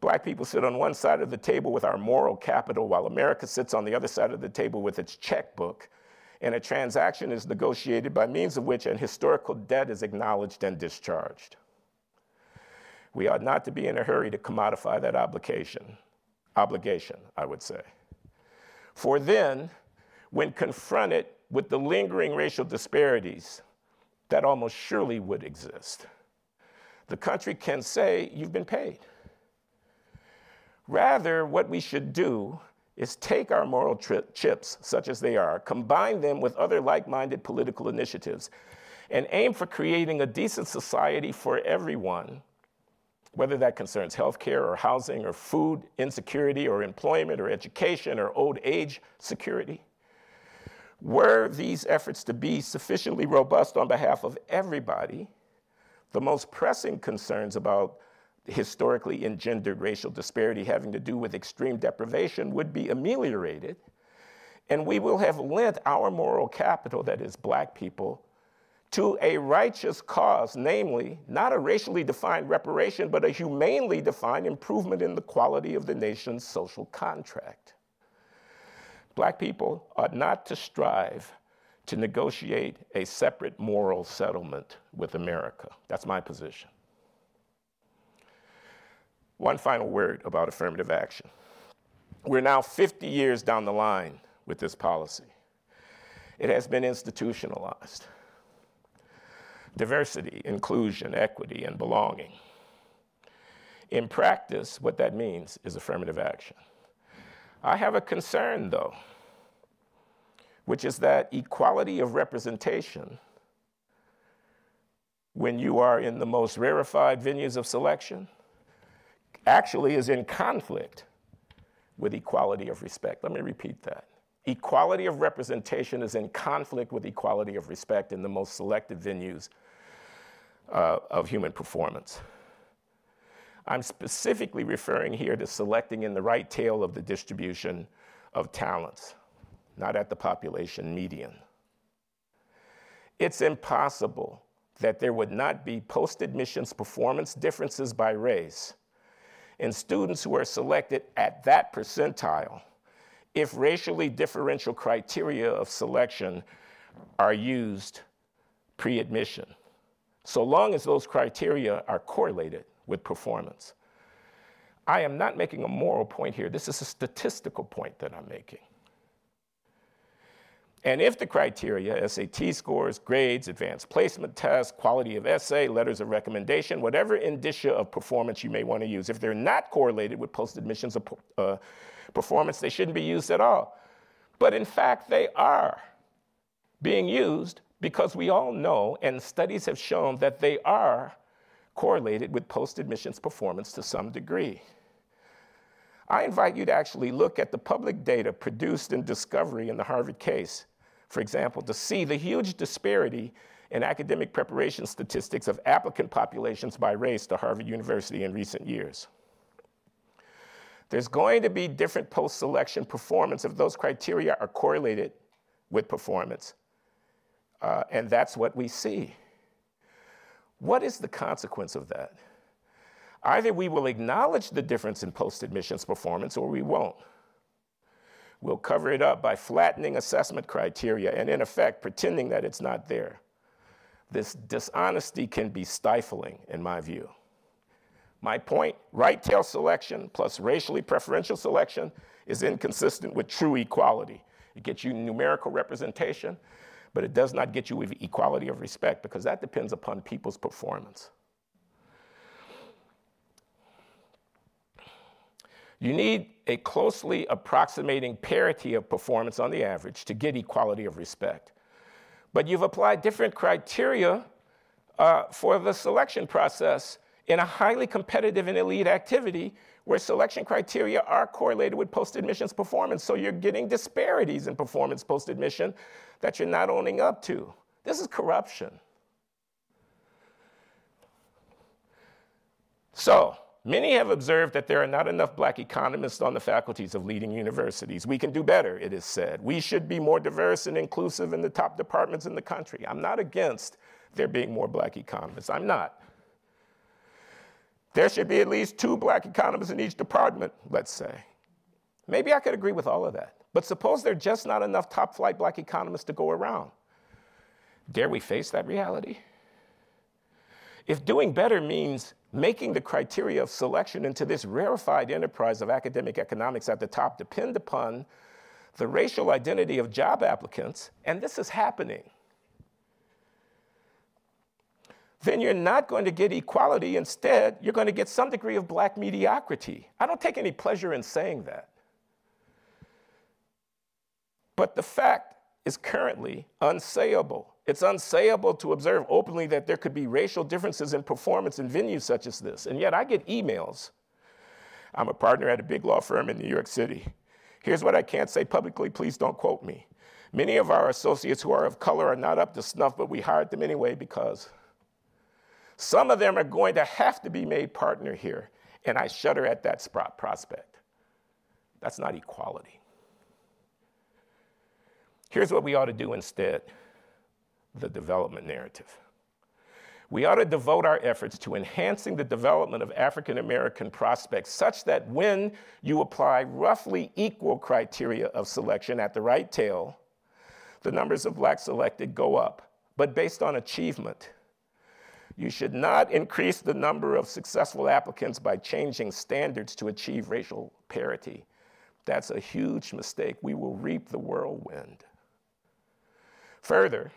black people sit on one side of the table with our moral capital while America sits on the other side of the table with its checkbook and a transaction is negotiated by means of which an historical debt is acknowledged and discharged. We ought not to be in a hurry to commodify that obligation, obligation, I would say. For then, when confronted with the lingering racial disparities that almost surely would exist, the country can say, You've been paid. Rather, what we should do is take our moral chips, such as they are, combine them with other like minded political initiatives, and aim for creating a decent society for everyone whether that concerns healthcare or housing or food insecurity or employment or education or old age security. Were these efforts to be sufficiently robust on behalf of everybody, the most pressing concerns about historically engendered racial disparity having to do with extreme deprivation would be ameliorated, and we will have lent our moral capital, that is, black people, to a righteous cause, namely, not a racially defined reparation, but a humanely defined improvement in the quality of the nation's social contract. Black people ought not to strive to negotiate a separate moral settlement with America. That's my position. One final word about affirmative action. We're now 50 years down the line with this policy. It has been institutionalized diversity, inclusion, equity, and belonging. In practice, what that means is affirmative action. I have a concern, though, which is that equality of representation, when you are in the most rarefied venues of selection, actually is in conflict with equality of respect. Let me repeat that. Equality of representation is in conflict with equality of respect in the most selective venues uh, of human performance. I'm specifically referring here to selecting in the right tail of the distribution of talents, not at the population median. It's impossible that there would not be post admissions performance differences by race in students who are selected at that percentile if racially differential criteria of selection are used pre admission so long as those criteria are correlated with performance. I am not making a moral point here. This is a statistical point that I'm making. And if the criteria, SAT scores, grades, advanced placement tests, quality of essay, letters of recommendation, whatever indicia of performance you may want to use, if they're not correlated with post admissions uh, performance, they shouldn't be used at all. But in fact, they are being used because we all know, and studies have shown, that they are correlated with post admissions performance to some degree. I invite you to actually look at the public data produced in Discovery in the Harvard case, for example, to see the huge disparity in academic preparation statistics of applicant populations by race to Harvard University in recent years. There's going to be different post selection performance if those criteria are correlated with performance. Uh, and that's what we see. What is the consequence of that? Either we will acknowledge the difference in post admissions performance or we won't. We'll cover it up by flattening assessment criteria and, in effect, pretending that it's not there. This dishonesty can be stifling, in my view. My point right tail selection plus racially preferential selection is inconsistent with true equality. It gets you numerical representation, but it does not get you equality of respect because that depends upon people's performance. You need a closely approximating parity of performance on the average to get equality of respect. But you've applied different criteria uh, for the selection process in a highly competitive and elite activity where selection criteria are correlated with post admissions performance. So you're getting disparities in performance post admission that you're not owning up to. This is corruption. So, many have observed that there are not enough black economists on the faculties of leading universities. We can do better, it is said. We should be more diverse and inclusive in the top departments in the country. I'm not against there being more black economists. I'm not. There should be at least two black economists in each department, let's say. Maybe I could agree with all of that. But suppose there are just not enough top flight black economists to go around. Dare we face that reality? If doing better means making the criteria of selection into this rarefied enterprise of academic economics at the top depend upon the racial identity of job applicants, and this is happening, then you're not going to get equality. Instead, you're going to get some degree of black mediocrity. I don't take any pleasure in saying that. But the fact is currently unsayable It's unsayable to observe openly that there could be racial differences in performance in venues such as this. And yet I get emails. I'm a partner at a big law firm in New York City. Here's what I can't say publicly, please don't quote me. Many of our associates who are of color are not up to snuff, but we hired them anyway because some of them are going to have to be made partner here. And I shudder at that prospect. That's not equality. Here's what we ought to do instead the development narrative. We ought to devote our efforts to enhancing the development of African American prospects such that when you apply roughly equal criteria of selection at the right tail, the numbers of blacks selected go up, but based on achievement. You should not increase the number of successful applicants by changing standards to achieve racial parity. That's a huge mistake. We will reap the whirlwind. Further,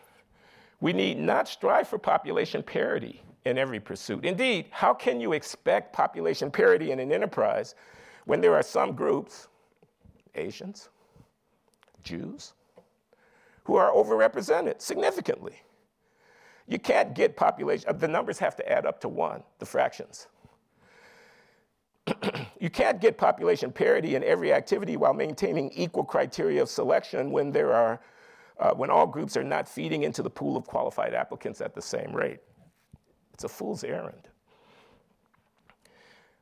we need not strive for population parity in every pursuit. Indeed, how can you expect population parity in an enterprise when there are some groups, Asians, Jews, who are overrepresented significantly? You can't get population, uh, the numbers have to add up to one, the fractions. [clears throat] you can't get population parity in every activity while maintaining equal criteria of selection when there are uh, when all groups are not feeding into the pool of qualified applicants at the same rate. It's a fool's errand.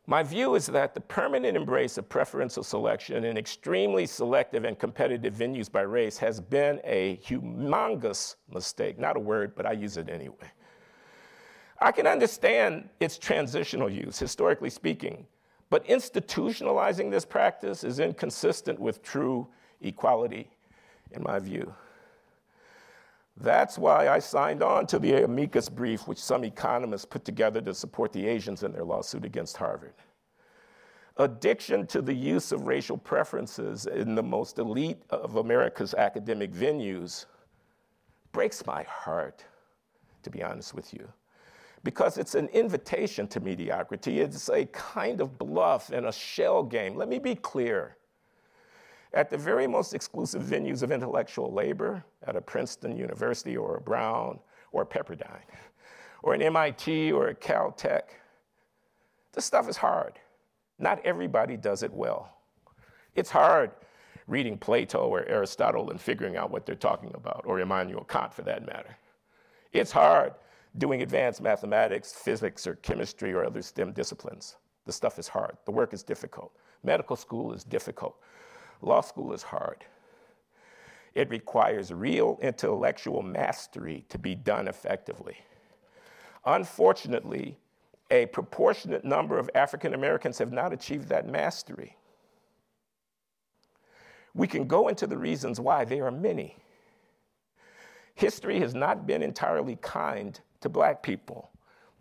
My view is that the permanent embrace of preferential selection in extremely selective and competitive venues by race has been a humongous mistake. Not a word, but I use it anyway. I can understand its transitional use, historically speaking, but institutionalizing this practice is inconsistent with true equality, in my view. That's why I signed on to the amicus brief, which some economists put together to support the Asians in their lawsuit against Harvard. Addiction to the use of racial preferences in the most elite of America's academic venues breaks my heart, to be honest with you, because it's an invitation to mediocrity. It's a kind of bluff and a shell game. Let me be clear. At the very most exclusive venues of intellectual labor, at a Princeton University or a Brown or a Pepperdine, or an MIT or a Caltech, this stuff is hard. Not everybody does it well. It's hard reading Plato or Aristotle and figuring out what they're talking about, or Immanuel Kant for that matter. It's hard doing advanced mathematics, physics, or chemistry or other STEM disciplines. The stuff is hard. The work is difficult. Medical school is difficult. Law school is hard. It requires real intellectual mastery to be done effectively. Unfortunately, a proportionate number of African Americans have not achieved that mastery. We can go into the reasons why, there are many. History has not been entirely kind to black people.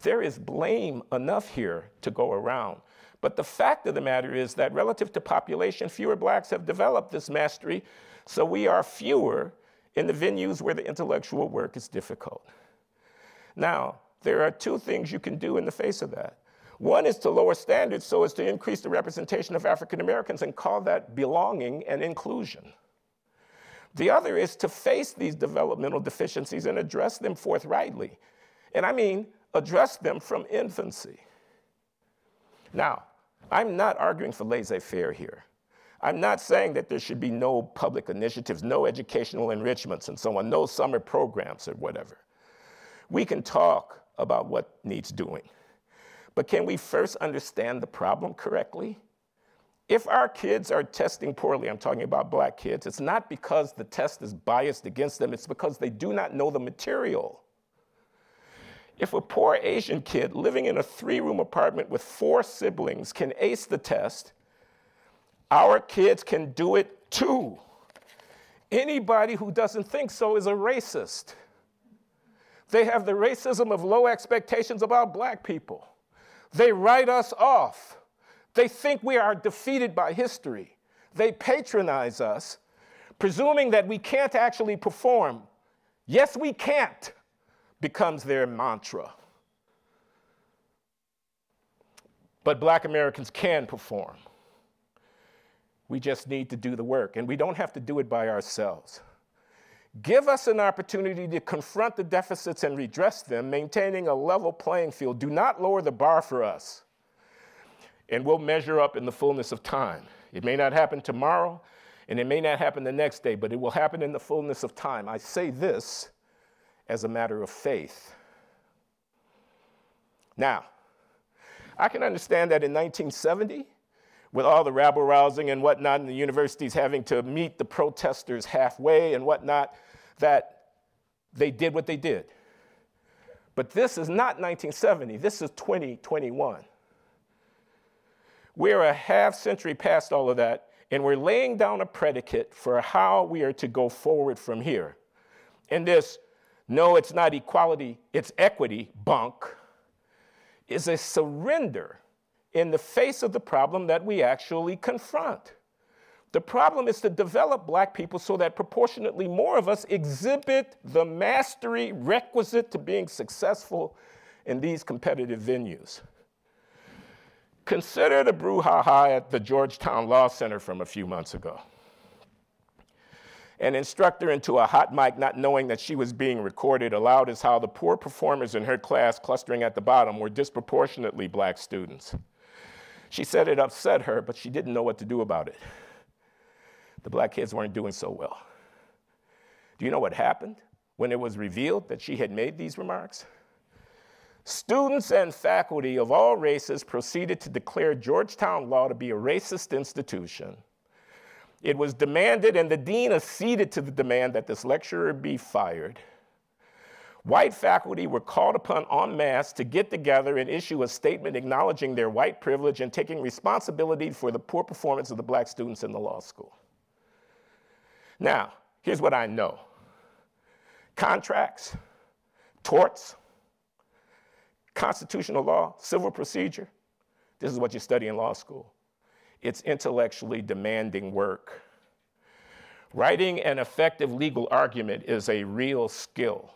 There is blame enough here to go around. But the fact of the matter is that relative to population, fewer blacks have developed this mastery, so we are fewer in the venues where the intellectual work is difficult. Now, there are two things you can do in the face of that. One is to lower standards so as to increase the representation of African Americans and call that belonging and inclusion. The other is to face these developmental deficiencies and address them forthrightly. And I mean, address them from infancy. Now, I'm not arguing for laissez faire here. I'm not saying that there should be no public initiatives, no educational enrichments and so on, no summer programs or whatever. We can talk about what needs doing. But can we first understand the problem correctly? If our kids are testing poorly, I'm talking about black kids, it's not because the test is biased against them, it's because they do not know the material. If a poor Asian kid living in a three room apartment with four siblings can ace the test, our kids can do it too. Anybody who doesn't think so is a racist. They have the racism of low expectations about black people. They write us off. They think we are defeated by history. They patronize us, presuming that we can't actually perform. Yes, we can't becomes their mantra. But black Americans can perform. We just need to do the work, and we don't have to do it by ourselves. Give us an opportunity to confront the deficits and redress them, maintaining a level playing field. Do not lower the bar for us. And we'll measure up in the fullness of time. It may not happen tomorrow, and it may not happen the next day, but it will happen in the fullness of time. I say this as a matter of faith. Now, I can understand that in 1970, with all the rabble rousing and whatnot, and the universities having to meet the protesters halfway and whatnot, that they did what they did. But this is not 1970, this is 2021. We're a half century past all of that, and we're laying down a predicate for how we are to go forward from here. And this, no, it's not equality, it's equity bunk, is a surrender in the face of the problem that we actually confront. The problem is to develop black people so that proportionately more of us exhibit the mastery requisite to being successful in these competitive venues. Consider the brouhaha at the Georgetown Law Center from a few months ago. An instructor into a hot mic, not knowing that she was being recorded, allowed as how the poor performers in her class, clustering at the bottom, were disproportionately black students. She said it upset her, but she didn't know what to do about it the black kids weren't doing so well. Do you know what happened when it was revealed that she had made these remarks? Students and faculty of all races proceeded to declare Georgetown Law to be a racist institution. It was demanded, and the dean acceded to the demand that this lecturer be fired. White faculty were called upon en masse to get together and issue a statement acknowledging their white privilege and taking responsibility for the poor performance of the black students in the law school. Now, here's what I know contracts, torts, constitutional law, civil procedure. This is what you study in law school. It's intellectually demanding work. Writing an effective legal argument is a real skill.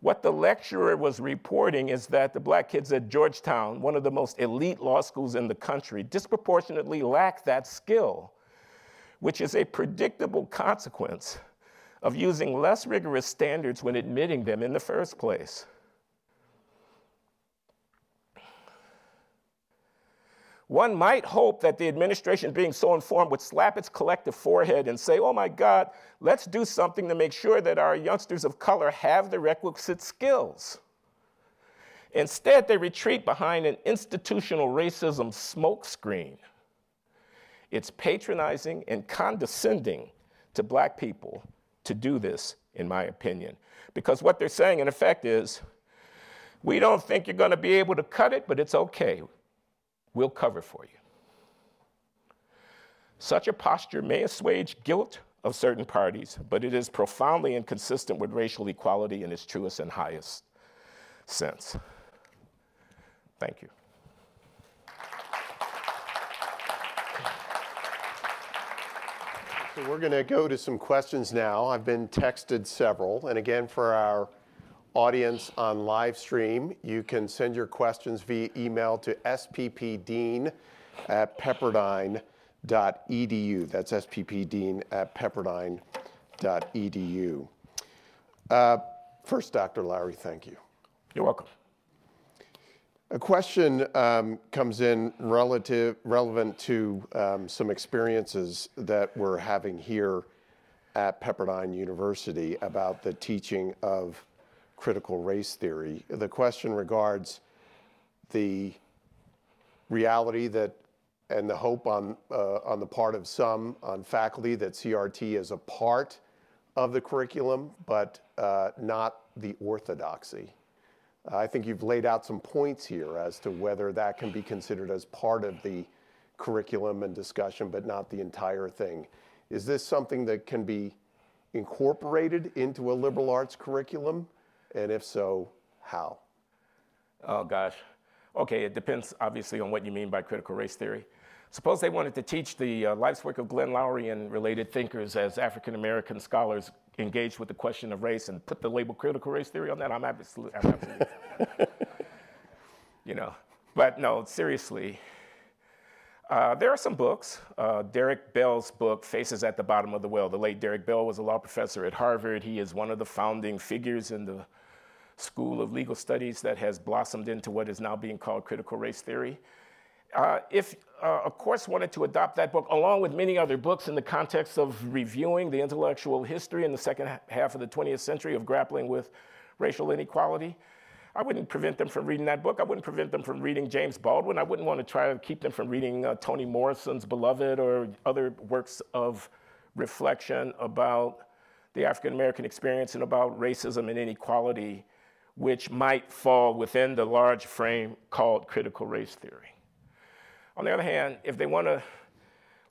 What the lecturer was reporting is that the black kids at Georgetown, one of the most elite law schools in the country, disproportionately lack that skill which is a predictable consequence of using less rigorous standards when admitting them in the first place. One might hope that the administration, being so informed, would slap its collective forehead and say, oh my God, let's do something to make sure that our youngsters of color have the requisite skills. Instead, they retreat behind an institutional racism smokescreen. It's patronizing and condescending to black people to do this, in my opinion. Because what they're saying, in effect, is we don't think you're going to be able to cut it, but it's okay. We'll cover for you. Such a posture may assuage guilt of certain parties, but it is profoundly inconsistent with racial equality in its truest and highest sense. Thank you. So we're going to go to some questions now. I've been texted several. And again, for our audience on live stream, you can send your questions via email to sppdean at pepperdine.edu. That's sppdean at pepperdine.edu. Uh, first, Dr. Loury, thank you. You're welcome. A question um, comes in relative, relevant to um, some experiences that we're having here at Pepperdine University about the teaching of critical race theory. The question regards the reality that and the hope on, uh, on the part of some on faculty that CRT is a part of the curriculum, but uh, not the orthodoxy. I think you've laid out some points here as to whether that can be considered as part of the curriculum and discussion, but not the entire thing. Is this something that can be incorporated into a liberal arts curriculum? And if so, how? Oh, gosh. Okay, it depends obviously on what you mean by critical race theory. Suppose they wanted to teach the uh, life's work of Glenn Loury and related thinkers as African American scholars engaged with the question of race and put the label critical race theory on that. I'm absolutely, I'm absolutely [laughs] you know. But no, seriously, Uh, there are some books. Uh, Derek Bell's book, Faces at the Bottom of the Well. The late Derek Bell was a law professor at Harvard. He is one of the founding figures in the School of Legal Studies that has blossomed into what is now being called critical race theory. Uh, if uh, a course wanted to adopt that book, along with many other books in the context of reviewing the intellectual history in the second half of the 20th century of grappling with racial inequality, I wouldn't prevent them from reading that book. I wouldn't prevent them from reading James Baldwin. I wouldn't want to try to keep them from reading uh, Toni Morrison's Beloved or other works of reflection about the African American experience and about racism and inequality, which might fall within the large frame called critical race theory. On the other hand, if they want to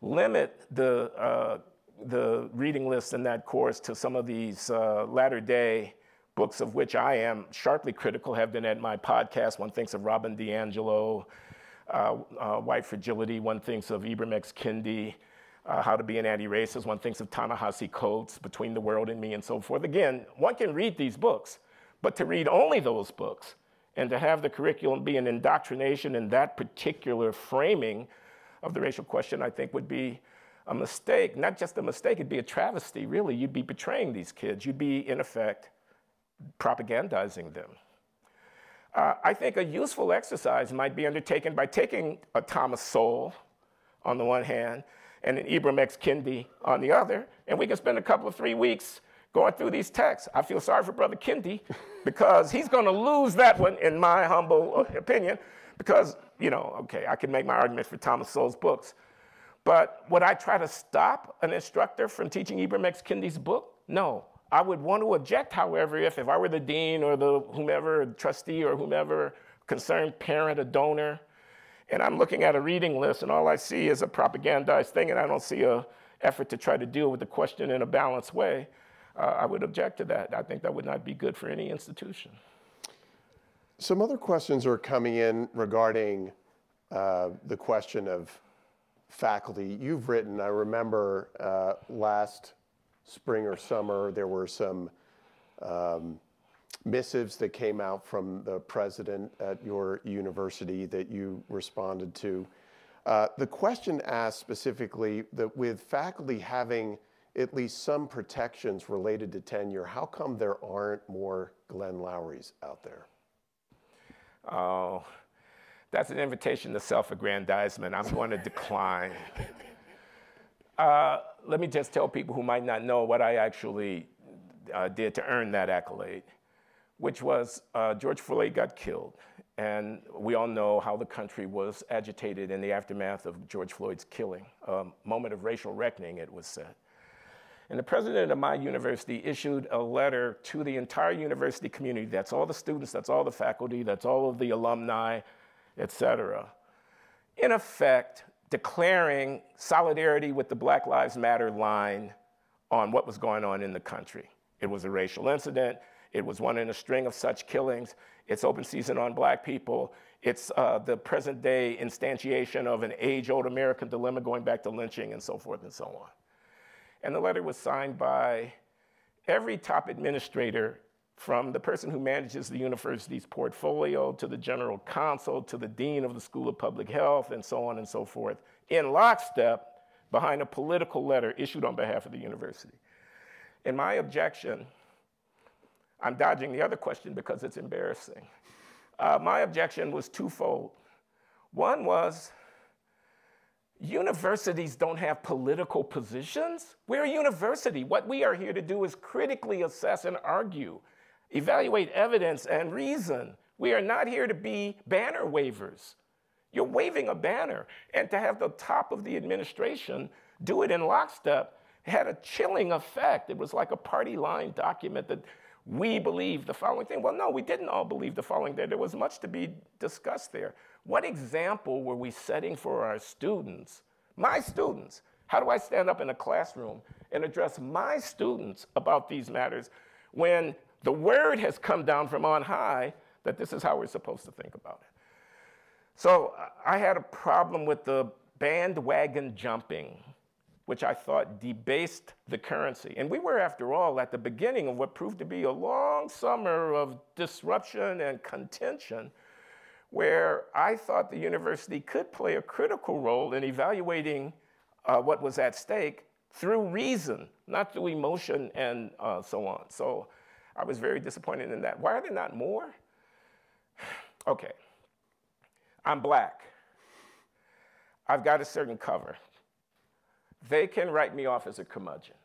limit the, uh, the reading list in that course to some of these uh, latter day books of which I am sharply critical have been at my podcast. One thinks of Robin DiAngelo, uh, uh, White Fragility. One thinks of Ibram X. Kendi, uh, How to Be an Anti-Racist. One thinks of Ta-Nehisi Coates, Between the World and Me, and so forth. Again, one can read these books, but to read only those books and to have the curriculum be an indoctrination in that particular framing of the racial question, I think would be a mistake. Not just a mistake, it'd be a travesty, really. You'd be betraying these kids. You'd be, in effect, propagandizing them. Uh, I think a useful exercise might be undertaken by taking a Thomas Sowell on the one hand and an Ibram X. Kendi on the other, and we can spend a couple of three weeks going through these texts. I feel sorry for Brother Kendi because he's going to lose that one, in my humble opinion, because, you know, okay, I can make my argument for Thomas Sowell's books. But would I try to stop an instructor from teaching Ibram X. Kendi's book? No. I would want to object, however, if, if I were the dean or the whomever, trustee or whomever, concerned parent, a donor, and I'm looking at a reading list and all I see is a propagandized thing and I don't see a effort to try to deal with the question in a balanced way, uh, I would object to that. I think that would not be good for any institution. Some other questions are coming in regarding uh, the question of faculty. You've written, I remember uh, last spring or summer, there were some um, missives that came out from the president at your university that you responded to. Uh, the question asked specifically that with faculty having at least some protections related to tenure, how come there aren't more Glenn Lourys out there? Oh, that's an invitation to self aggrandizement. I'm going to decline. [laughs] Uh, let me just tell people who might not know what I actually uh, did to earn that accolade, which was uh, George Floyd got killed. And we all know how the country was agitated in the aftermath of George Floyd's killing, a moment of racial reckoning, it was said. And the president of my university issued a letter to the entire university community. That's all the students, that's all the faculty, that's all of the alumni, et cetera. In effect, declaring solidarity with the Black Lives Matter line on what was going on in the country. It was a racial incident. It was one in a string of such killings. It's open season on black people. It's uh, the present day instantiation of an age old American dilemma going back to lynching and so forth and so on. And the letter was signed by every top administrator from the person who manages the university's portfolio to the general counsel to the dean of the School of Public Health and so on and so forth, in lockstep behind a political letter issued on behalf of the university. In my objection, I'm dodging the other question because it's embarrassing. Uh, my objection was twofold. One was universities don't have political positions. We're a university. What we are here to do is critically assess and argue evaluate evidence and reason. We are not here to be banner wavers. You're waving a banner. And to have the top of the administration do it in lockstep had a chilling effect. It was like a party line document that we believe the following thing. Well, no, we didn't all believe the following thing. There was much to be discussed there. What example were we setting for our students, my students? How do I stand up in a classroom and address my students about these matters when the word has come down from on high that this is how we're supposed to think about it. So I had a problem with the bandwagon jumping, which I thought debased the currency. And we were, after all, at the beginning of what proved to be a long summer of disruption and contention, where I thought the university could play a critical role in evaluating uh, what was at stake through reason, not through emotion and uh, so on. So I was very disappointed in that. Why are there not more? [sighs] okay, I'm black. I've got a certain cover. They can write me off as a curmudgeon.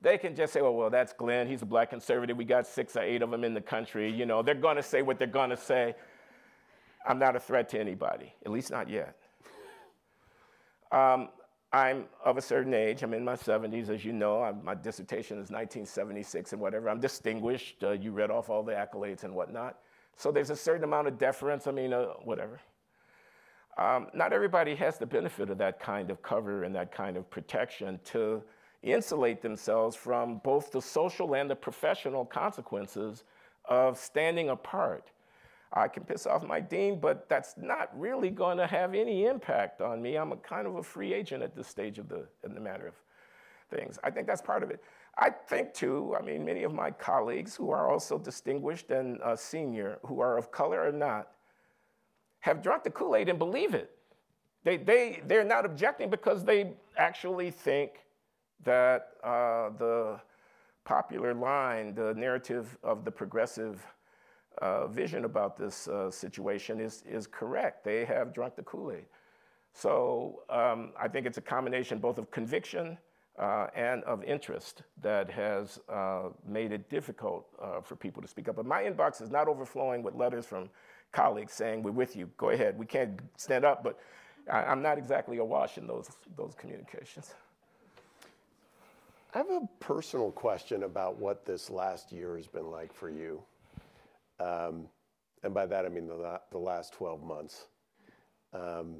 They can just say, oh, well, that's Glenn. He's a black conservative. We got six or eight of them in the country. You know, they're going to say what they're going to say. I'm not a threat to anybody, at least not yet. Um, I'm of a certain age. I'm in my 70s, as you know. I'm, my dissertation is 1976 and whatever. I'm distinguished. Uh, you read off all the accolades and whatnot. So there's a certain amount of deference. I mean, uh, whatever. Um, not everybody has the benefit of that kind of cover and that kind of protection to insulate themselves from both the social and the professional consequences of standing apart. I can piss off my dean, but that's not really going to have any impact on me. I'm a kind of a free agent at this stage of the, in the matter of things. I think that's part of it. I think too, I mean, many of my colleagues who are also distinguished and uh, senior, who are of color or not, have drunk the Kool-Aid and believe it. They, they, they're not objecting because they actually think that uh, the popular line, the narrative of the progressive uh, vision about this uh, situation is, is correct. They have drunk the Kool-Aid. So um, I think it's a combination both of conviction uh, and of interest that has uh, made it difficult uh, for people to speak up. But my inbox is not overflowing with letters from colleagues saying, we're with you, go ahead. We can't stand up, but I, I'm not exactly awash in those, those communications. I have a personal question about what this last year has been like for you. Um, and by that I mean the, the last 12 months. Um,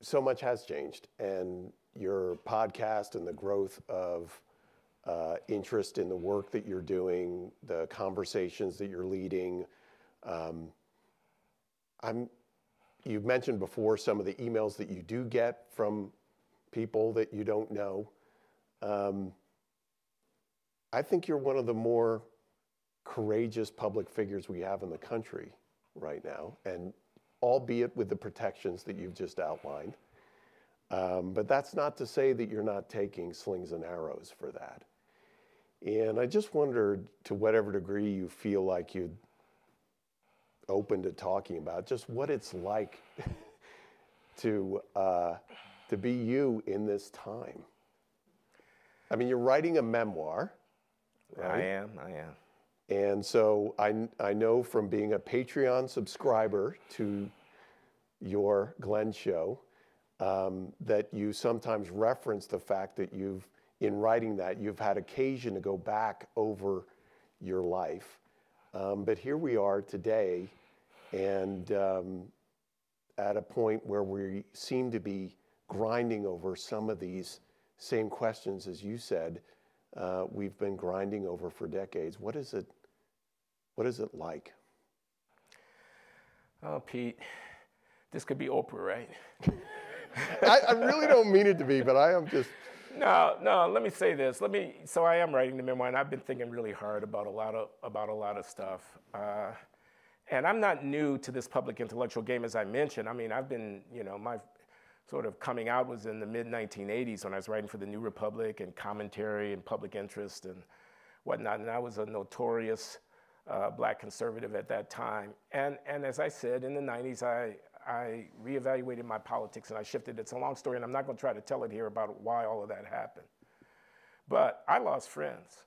so much has changed, and your podcast and the growth of uh, interest in the work that you're doing, the conversations that you're leading. Um, I'm, you've mentioned before some of the emails that you do get from people that you don't know. Um, I think you're one of the more courageous public figures we have in the country right now, and albeit with the protections that you've just outlined. Um, but that's not to say that you're not taking slings and arrows for that. And I just wondered to whatever degree you feel like you'd open to talking about just what it's like [laughs] to uh, to be you in this time. I mean, you're writing a memoir. Right? I am. I am. And so I, I know from being a Patreon subscriber to your Glenn show um, that you sometimes reference the fact that you've, in writing that, you've had occasion to go back over your life. Um, but here we are today, and um, at a point where we seem to be grinding over some of these same questions, as you said, uh, we've been grinding over for decades. What is it? What is it like? Oh, Pete, this could be Oprah, right? [laughs] I, I, really don't mean it to be, but I am just. No, no. Let me say this. Let me. So I am writing the memoir, and I've been thinking really hard about a lot of about a lot of stuff. Uh, and I'm not new to this public intellectual game, as I mentioned. I mean, I've been, you know, my sort of coming out was in the mid 1980s when I was writing for the New Republic and commentary and public interest and whatnot. And I was a notorious uh, black conservative at that time. And, and as I said, in the 90s, I, I reevaluated my politics and I shifted. It's a long story, and I'm not going to try to tell it here about why all of that happened. But I lost friends.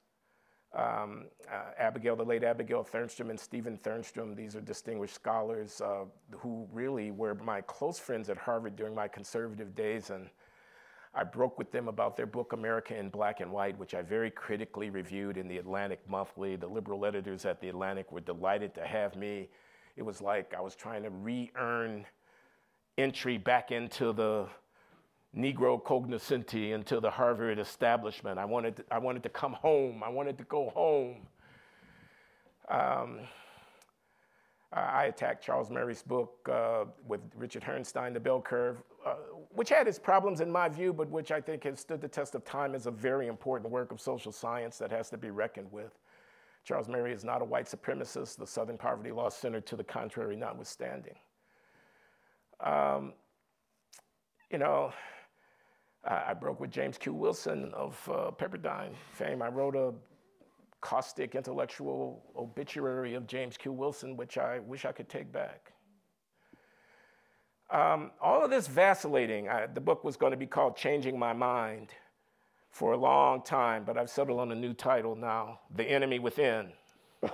Um, uh, Abigail, the late Abigail Thernstrom and Stephen Thernstrom, these are distinguished scholars uh, who really were my close friends at Harvard during my conservative days. And I broke with them about their book, America in Black and White, which I very critically reviewed in the Atlantic Monthly. The liberal editors at the Atlantic were delighted to have me. It was like I was trying to re earn entry back into the Negro cognoscenti, into the Harvard establishment. I wanted to, I wanted to come home, I wanted to go home. Um, I attacked Charles Murray's book uh, with Richard Herrnstein, The Bell Curve, uh, which had its problems in my view, but which I think has stood the test of time as a very important work of social science that has to be reckoned with. Charles Murray is not a white supremacist, the Southern Poverty Law Center to the contrary notwithstanding. Um, you know, I, I, broke with James Q. Wilson of uh, Pepperdine fame. I wrote a caustic intellectual obituary of James Q. Wilson, which I wish I could take back. Um, all of this vacillating, I, the book was going to be called Changing My Mind for a long time, but I've settled on a new title now The Enemy Within. [laughs]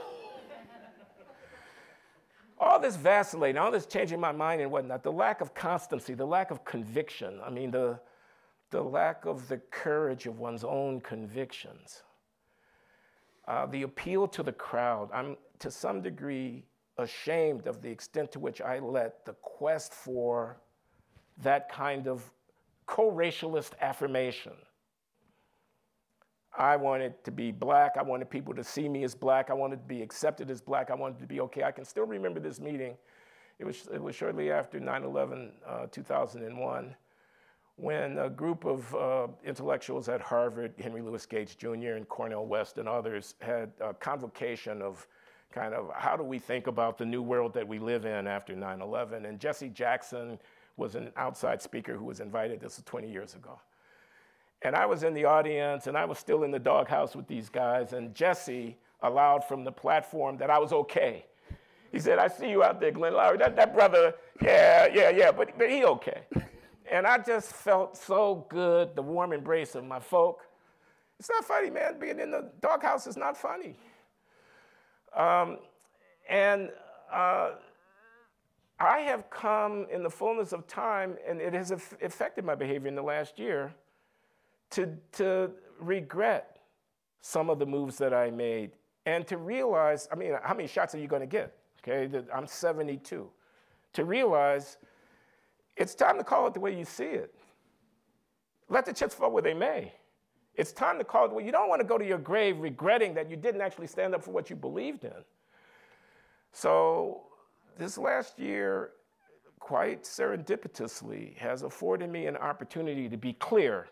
all this vacillating, all this changing my mind and whatnot, the lack of constancy, the lack of conviction, I mean, the, the lack of the courage of one's own convictions, uh, the appeal to the crowd. I'm to some degree ashamed of the extent to which I let the quest for that kind of co racialist affirmation I wanted to be black. I wanted people to see me as black. I wanted to be accepted as black. I wanted to be okay. I can still remember this meeting. It was, it was shortly after 9 11, uh, 2001, when a group of uh, intellectuals at Harvard, Henry Louis Gates Jr., and Cornel West, and others, had a convocation of kind of how do we think about the new world that we live in after 9 11. And Jesse Jackson was an outside speaker who was invited. This was 20 years ago. And I was in the audience and I was still in the doghouse with these guys. And Jesse allowed from the platform that I was okay. He said, I see you out there, Glenn Loury. That, that brother, yeah, yeah, yeah, but, but he okay. [laughs] And I just felt so good, the warm embrace of my folk. It's not funny, man. Being in the doghouse is not funny. Um, and uh, I have come in the fullness of time, and it has affected my behavior in the last year to, to regret some of the moves that I made and to realize, I mean, how many shots are you going to get? Okay, I'm 72. To realize it's time to call it the way you see it. Let the chips fall where they may. It's time to call it well. You don't want to go to your grave regretting that you didn't actually stand up for what you believed in. So, this last year, quite serendipitously, has afforded me an opportunity to be clear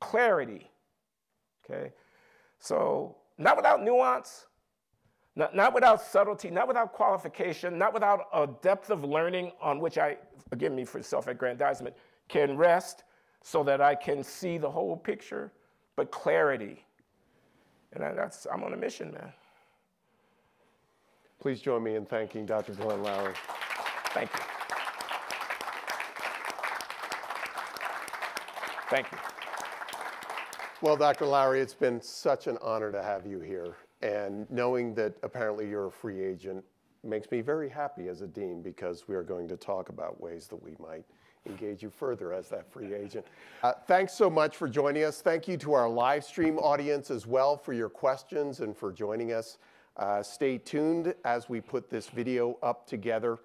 clarity. Okay? So, not without nuance, not, not without subtlety, not without qualification, not without a depth of learning on which I, forgive me for self aggrandizement, can rest so that I can see the whole picture, but clarity. And that's, I'm on a mission, man. Please join me in thanking Dr. Glenn Loury. Thank you. Thank you. Well, Dr. Loury, it's been such an honor to have you here. And knowing that apparently you're a free agent makes me very happy as a dean because we are going to talk about ways that we might engage you further as that free agent. Uh, thanks so much for joining us. Thank you to our live stream audience as well for your questions and for joining us. Uh, stay tuned as we put this video up together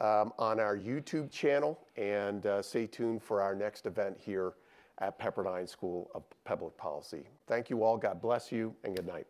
um, on our YouTube channel and uh, stay tuned for our next event here at Pepperdine School of Public Policy. Thank you all. God bless you and good night.